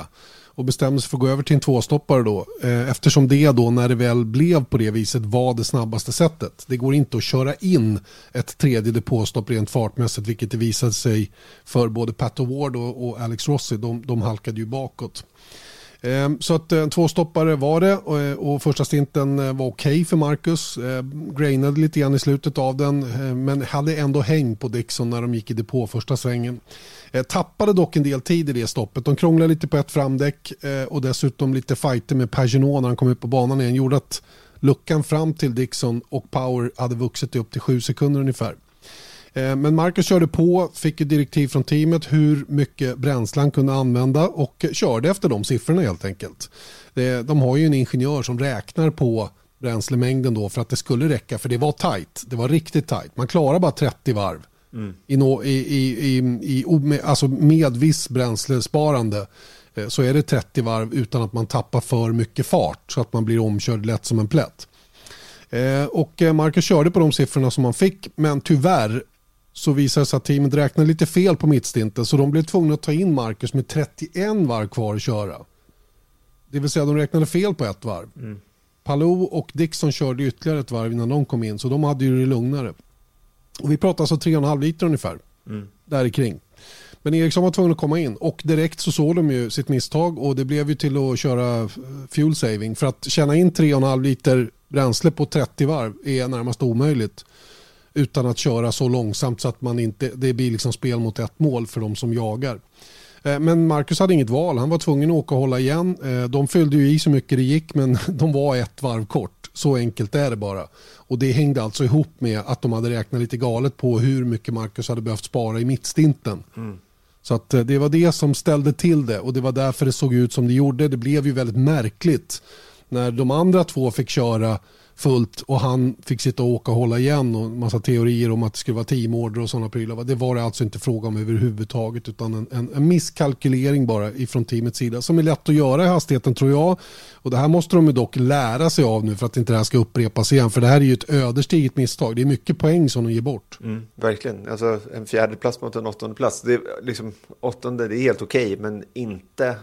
och bestämde sig för att gå över till en tvåstoppare då. Eh, eftersom det då när det väl blev på det viset var det snabbaste sättet. Det går inte att köra in ett tredje depåstopp rent fartmässigt vilket det visade sig för både Pat Ward och, och Alex Rossi. De, de halkade ju bakåt. Ehm, så att eh, en tvåstoppare var det och eh, första stinten eh, var okej okay för Marcus. Ehm, grainade lite grann i slutet av den men hade ändå häng på Dixon när de gick i depå första svängen. Tappade dock en del tid i det stoppet. De krånglade lite på ett framdäck och dessutom lite fighter med Paginot när han kom ut på banan igen. Gjorde att luckan fram till Dixon och Power hade vuxit upp till sju sekunder ungefär. Eh, men Marcus körde på, fick direktiv från teamet hur mycket bränsle han kunde använda och körde efter de siffrorna helt enkelt. De har ju en ingenjör som räknar på bränslemängden då för att det skulle räcka för det var tight. Det var riktigt tight. Man klarar bara 30 varv. Mm. I, no, i, i, i, i, alltså med viss bränslesparande eh, så är det 30 varv utan att man tappar för mycket fart så att man blir omkörd lätt som en plätt. Eh, och Marcus körde på de siffrorna som man fick men tyvärr så visade det sig att teamet räknade lite fel på mittstinten så de blev tvungna att ta in Marcus med 31 varv kvar att köra. Det vill säga de räknade fel på ett varv. Mm. Palou och Dixon körde ytterligare ett varv innan de kom in så de hade ju det lugnare. Och vi pratar alltså 3,5 liter ungefär. Mm. Där kring. Men Eriksson var tvungen att komma in och direkt så såg de ju sitt misstag och det blev ju till att köra fuel saving. För att tjäna in 3,5 liter bränsle på 30 varv är närmast omöjligt utan att köra så långsamt så att man inte, det blir liksom spel mot ett mål för de som jagar. Eh, men Marcus hade inget val, han var tvungen att åka och hålla igen. Eh, de fyllde ju i så mycket det gick men de var ett varv kort. Så enkelt är det bara. Och det hängde alltså ihop med att de hade räknat lite galet på hur mycket Marcus hade behövt spara i mittstinten. Mm. Så att eh, det var det som ställde till det och det var därför det såg ut som det gjorde. Det blev ju väldigt märkligt när de andra två fick köra fullt och han fick sitta och åka och hålla igen och massa teorier om att det skulle vara teamorder och sådana prylar. Det var det alltså inte fråga om överhuvudtaget utan en, en, en misskalkylering bara ifrån teamets sida som är lätt att göra i hastigheten tror jag. Och det här måste de ju dock lära sig av nu för att inte det här ska upprepas igen för det här är ju ett ödesdigert misstag. Det är mycket poäng som de ger bort. Mm, verkligen, alltså en fjärde plats mot en åttonde plats. Det är liksom, åttonde det är helt okej okay, men inte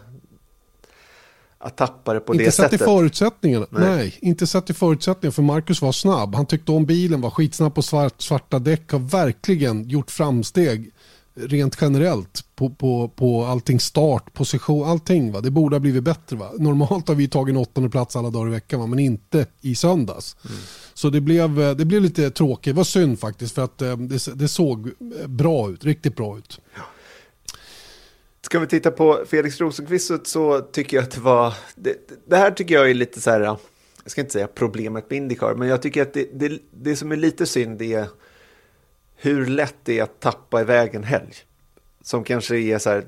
att tappa det på inte det sättet. Inte sett i förutsättningarna. Nej. Nej. inte sett i förutsättningarna för Marcus var snabb. Han tyckte om bilen, var skitsnabb på svart, svarta däck, har verkligen gjort framsteg rent generellt på, på, på allting start, position, allting. Va? Det borde ha blivit bättre. Va? Normalt har vi tagit en åttonde plats alla dagar i veckan, va? men inte i söndags. Mm. Så det blev, det blev lite tråkigt. Det var synd faktiskt för att eh, det, det såg bra ut, riktigt bra ut. Ja. Ska vi titta på Felix Rosenqvist så tycker jag att det var... Det, det, här tycker jag är lite så här... Jag ska inte säga problemet med Indycar, men jag tycker att det, det, det som är lite synd är hur lätt det är att tappa iväg en helg. Som kanske är så här...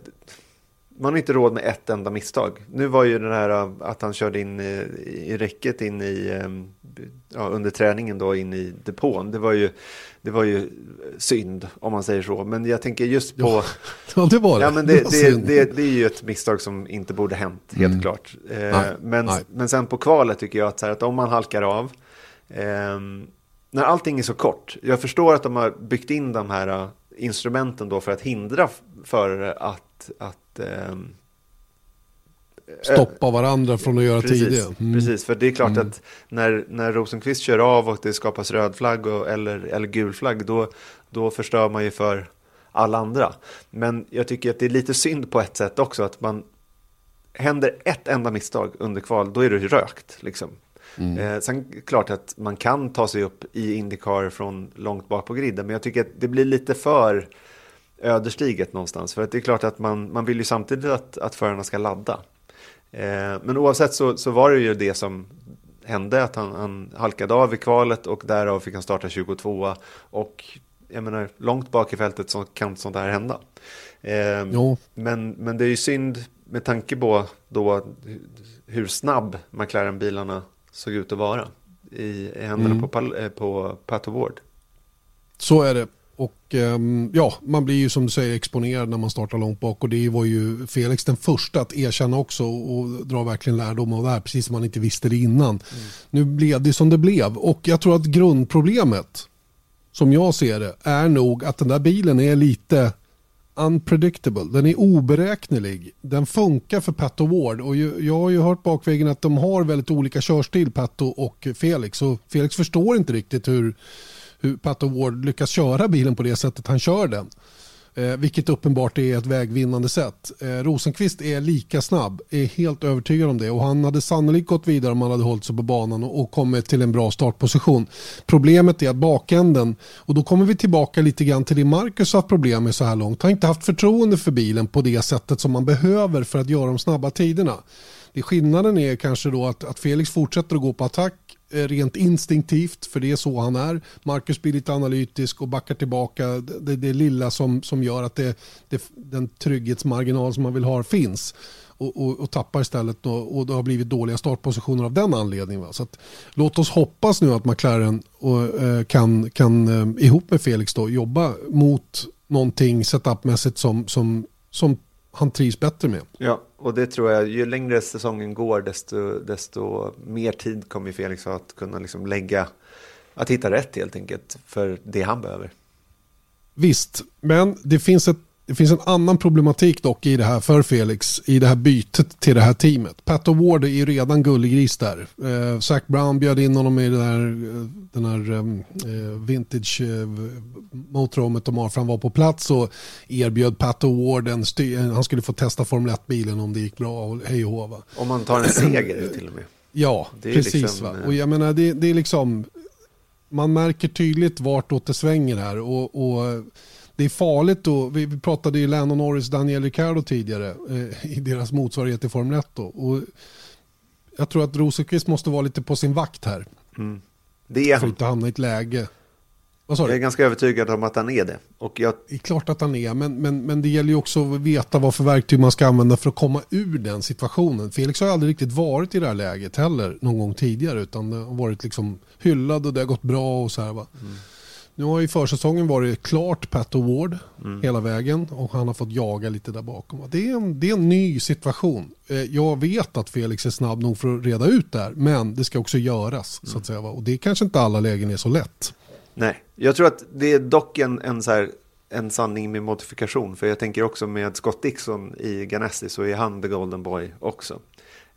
Man har inte råd med ett enda misstag. Nu var ju den här att han körde in i, i räcket in i, ehm, ja, under träningen då in i depån. Det var ju det var ju synd om man säger så. Men jag tänker just på... Ja, det var det. Ja, men det, det, det, det, är ju ett misstag som inte borde hänt, helt mm. klart. Eh, men, nej. men sen på kvalet tycker jag att, här, att om man halkar av, eh, när allting är så kort, jag förstår att de har byggt in de här uh, instrumenten då för att hindra för att, att eh, stoppa varandra från att göra precis, tidigare. Mm. Precis, för det är klart mm. att när, när Rosenqvist kör av och det skapas röd flagg och, eller, eller gul flagg, då, då förstör man ju för alla andra. Men jag tycker att det är lite synd på ett sätt också att man händer ett enda misstag under kval, då är det rökt. Liksom. Mm. Eh, sen klart att man kan ta sig upp i Indycar från långt bak på griden, men jag tycker att det blir lite för ödesdiget någonstans. För att det är klart att man, man vill ju samtidigt att, att förarna ska ladda. Eh, men oavsett så, så var det ju det som hände, att han, han halkade av i kvalet och därav fick han starta 22 och jag menar, långt bak i fältet så kan sånt här hända. Eh, men, men det är ju synd med tanke på då hur snabb McLaren-bilarna såg ut att vara i händerna Mm. på, eh, på Pato Ward. Så är det. Och ehm, ja, man blir ju som du säger exponerad när man startar långt bak och det var ju Felix den första att erkänna också och dra verkligen lärdom av det här, precis som man inte visste det innan. Nu blev det som det blev och jag tror att grundproblemet, som jag ser det, är nog att den där bilen är lite unpredictable. Den är oberäknelig. Den funkar för Pato Ward och jag har ju hört bakvägen att de har väldigt olika körstil, Pato och Felix. Och Felix förstår inte riktigt hur, hur Pato Ward lyckas köra bilen på det sättet han kör den. Eh, vilket uppenbart är ett vägvinnande sätt. Eh, Rosenqvist är lika snabb, är helt övertygad om det och han hade sannolikt gått vidare om han hade hållit sig på banan och, och kommit till en bra startposition. Problemet är att bakänden, och då kommer vi tillbaka lite grann till det Marcus har haft problem med så här långt, Han har inte haft förtroende för bilen på det sättet som man behöver för att göra de snabba tiderna. Det skillnaden är kanske då att, att Felix fortsätter att gå på attack Eh, rent instinktivt, för det är så han är. Marcus blir lite analytisk och backar tillbaka. Det, det, det lilla som, som gör att det, det, den trygghetsmarginal som man vill ha finns. Och, och, och tappar istället och, och det har blivit dåliga startpositioner av den anledningen. Va? Så att, låt oss hoppas nu att McLaren och, eh, kan, kan eh, ihop med Felix då, jobba mot någonting setupmässigt som, som, som han trivs bättre med. Ja, och det tror jag, ju längre säsongen går desto, desto mer tid kommer Felix ha att kunna liksom lägga, att hitta rätt helt enkelt för det han behöver. Visst, men det finns, ett, det finns en annan problematik dock i det här för Felix i det här bytet till det här teamet. Pat Ward är ju redan gulligris där. Eh, Zac Brown bjöd in honom i det där, eh, den här eh, vintage eh, motorhomet de har för han var på plats och erbjöd Pat Ward en sty- han skulle få testa Formel 1-bilen om det gick bra och hej och. Om man tar en seger till och med. Ja, Det är precis. liksom, va? eh, Och jag menar, det, det är liksom, man märker tydligt vartåt det svänger här. Och, och det är farligt då, vi, vi pratade ju Lando Norris, Daniel Ricciardo tidigare eh, i deras motsvarighet till Formel 1 då. Och jag tror att Rosenqvist måste vara lite på sin vakt här. Mm. Det är För han. att inte hamna i ett läge. Vad sa Jag är du? ganska övertygad om att han är det. Och jag, Det är klart att han är, men, men, men det gäller ju också att veta vad för verktyg man ska använda för att komma ur den situationen. Felix har aldrig riktigt varit i det här läget heller någon gång tidigare, utan det har varit liksom hyllad och det har gått bra och så här va. Nu har ju försäsongen varit klart Pat Ward hela vägen och han har fått jaga lite där bakom. Det är en, det är en ny situation. Eh, Jag vet att Felix är snabb nog för att reda ut det här, men det ska också göras. Så att säga, va? Och det kanske inte alla lägen är så lätt. nej, jag tror att det är dock en, en, så här, en sanning med modifikation. För jag tänker också med Scott Dixon i Ganassi så är han the golden boy också.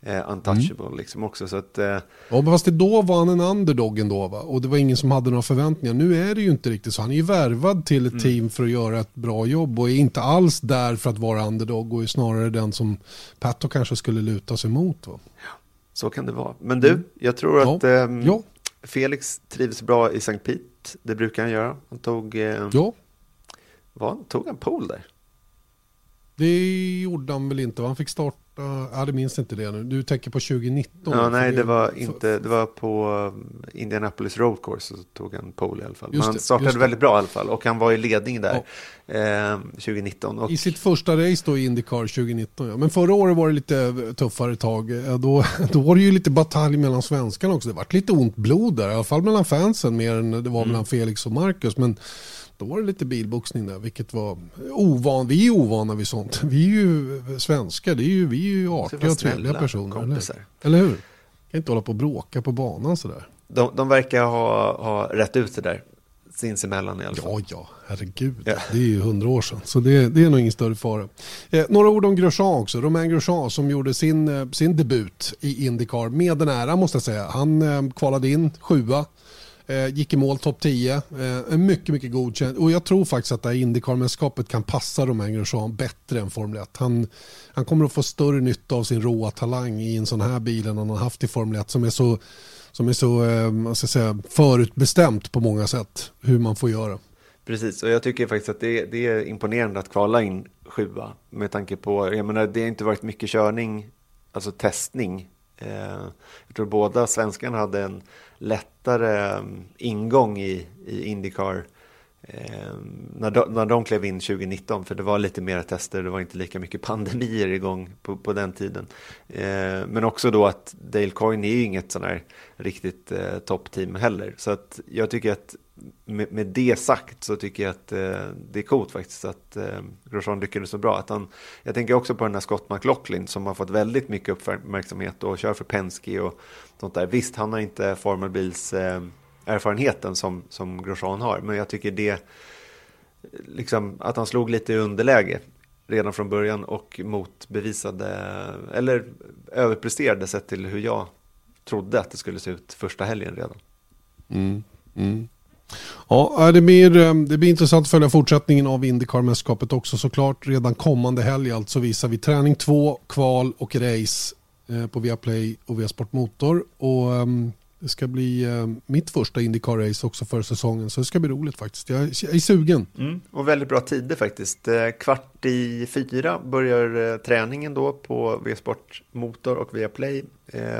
Eh, untouchable liksom också. Så att, eh, Ja, men fast det då var han en underdog ändå va? Och det var ingen som hade några förväntningar. Nu är det ju inte riktigt så. Han är ju värvad till ett team för att göra ett bra jobb och är inte alls där för att vara underdog och är snarare den som Pato kanske skulle luta sig mot. Va? så kan det vara. Men du, Mm. jag tror Ja. att ehm, Ja. Felix trivs bra i St. Pete. Det brukar han göra. Han tog, eh, Ja, vad, tog han pole där? det gjorde han väl inte. Han fick starta, ja det minns inte det nu. Du tänker på 2019. Ja, nej, det var inte, det var på um, Indianapolis Road Course så tog han pole i alla fall. Men han startade väldigt bra i alla fall och han var i ledning där eh, 2019. Och, I sitt första race då i Indycar 2019. Ja. Men förra året var det lite tuffare tag. Eh, Då, då var det ju lite batalj mellan svenskarna också. Det var lite ont blod där. I alla fall mellan fansen mer än det var mellan Felix och Marcus. Men då var det lite bilboxning där. Vilket var ovan. Vi är ovana vid sånt. Vi är ju svenskar. Det är ju, vi är ju artiga och trevliga personer. kompisar. Eller, eller hur? Kan inte hålla på och bråka på banan sådär. de, de verkar ha, ha rätt ut det där sinsemellan i alla fall. Ja, ja, herregud. Ja. Det är ju hundra år sedan. Så det, det är nog ingen större fara. Eh, några ord om Grosjean också. Romain Grosjean som gjorde sin, eh, sin debut i Indycar med den ära måste jag säga. Han eh, kvalade in sjua. Eh, gick i mål topp 10. Eh, en mycket, mycket godkänd. Och jag tror faktiskt att det här Indycar-mästerskapet kan passa Romain Grosjean bättre än Formel 1. Han, han kommer att få större nytta av sin råa talang i en sån här bil än han har haft i Formel 1 som är så som är så eh, ska säga, förutbestämt på många sätt hur man får göra. Precis, och jag tycker faktiskt att det, det är imponerande att kvala in sjua med tanke på, jag menar det har inte varit mycket körning, alltså testning. Eh, jag tror båda svenskarna hade en lättare mm, ingång i, i Indycar eh, när, de, när de klev in 2019, för det var lite mer tester, det var inte lika mycket pandemier igång på, på den tiden. Eh, men också då att Dale Coyne är ju inget sån här riktigt eh, toppteam heller. Så att jag tycker att med, med, det sagt så tycker jag att eh, det är coolt faktiskt att eh, Grosjean lyckades så bra. Att han, jag tänker också på den här Scott McLaughlin som har fått väldigt mycket uppmärksamhet och kör för Penske och sånt där. Visst, han har inte formelbils eh, erfarenheten som, som Grosjean har, men jag tycker det, liksom att han slog lite i underläge redan från början och motbevisade, eller överpresterade sett till hur jag trodde att det skulle se ut första helgen redan. Mm, mm. Ja, äh, det blir, äh, det blir intressant att följa fortsättningen av Indycar-mästerskapet också såklart. Redan kommande helg alltså visar vi träning 2, kval och race äh, på Viaplay och via Sportmotor. Och ehm, det ska bli eh, mitt första Indycar-race också för säsongen så det ska bli roligt faktiskt. Jag, är sugen. Mm, och väldigt bra tider faktiskt. Kvart i fyra börjar träningen då på V-sport Motor och Viaplay.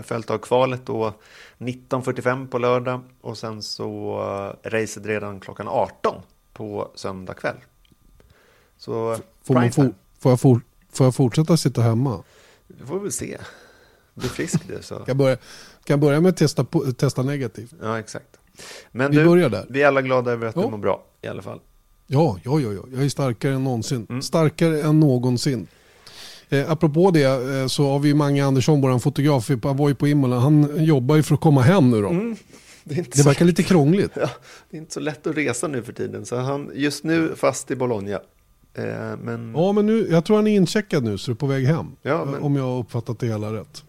Följt av kvalet då 19.45 på lördag och sen så racet redan klockan 18 på söndag kväll. Så får, man for, får, jag for, får jag fortsätta sitta hemma? Det får vi se. Bli frisk du så. kan, börja, kan börja med att testa, testa negativt. Ja, exakt. Men vi du, börjar där. vi är alla glada över att ja. du mår bra i alla fall. Ja, ja, ja, ja. jag är starkare än någonsin. Mm. Starkare än någonsin. Eh, apropå det eh, så har vi Mange Andersson, vår fotograf, han var ju på Imola. Han jobbar ju för att komma hem nu då. Mm. Det, det verkar så... lite krångligt. Ja, det är inte så lätt att resa nu för tiden. Så han just nu fast i Bologna. Eh, men... Ja, men nu, jag tror han är incheckad nu så är på väg hem. Ja, men... Om jag har uppfattat det hela rätt.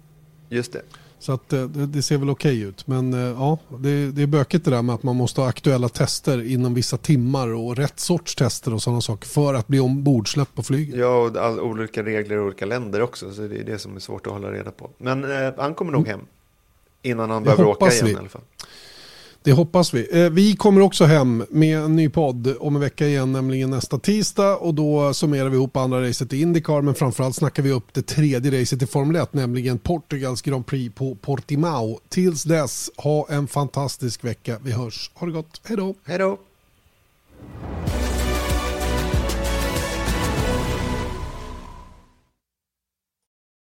Just det. Så att eh, det, det ser väl okej okay ut. Men eh, ja, det, det är bökigt det där med att man måste ha aktuella tester inom vissa timmar och rätt sorts tester och sådana saker för att bli ombordsläppt på flyget. Ja, och all, olika regler i olika länder också. Så det är det som är svårt att hålla reda på. Men eh, han kommer nog mm. hem innan han behöver åka igen vi. i alla fall. Det hoppas vi. Eh, vi kommer också hem med en ny podd om en vecka igen, nämligen nästa tisdag. Och då summerar vi ihop andra racet i Indycar, men framförallt snackar vi upp det tredje racet i Formel 1, nämligen Portugals Grand Prix på Portimao. Tills dess, ha en fantastisk vecka. Vi hörs. Ha det gott. Hej då. Hej då.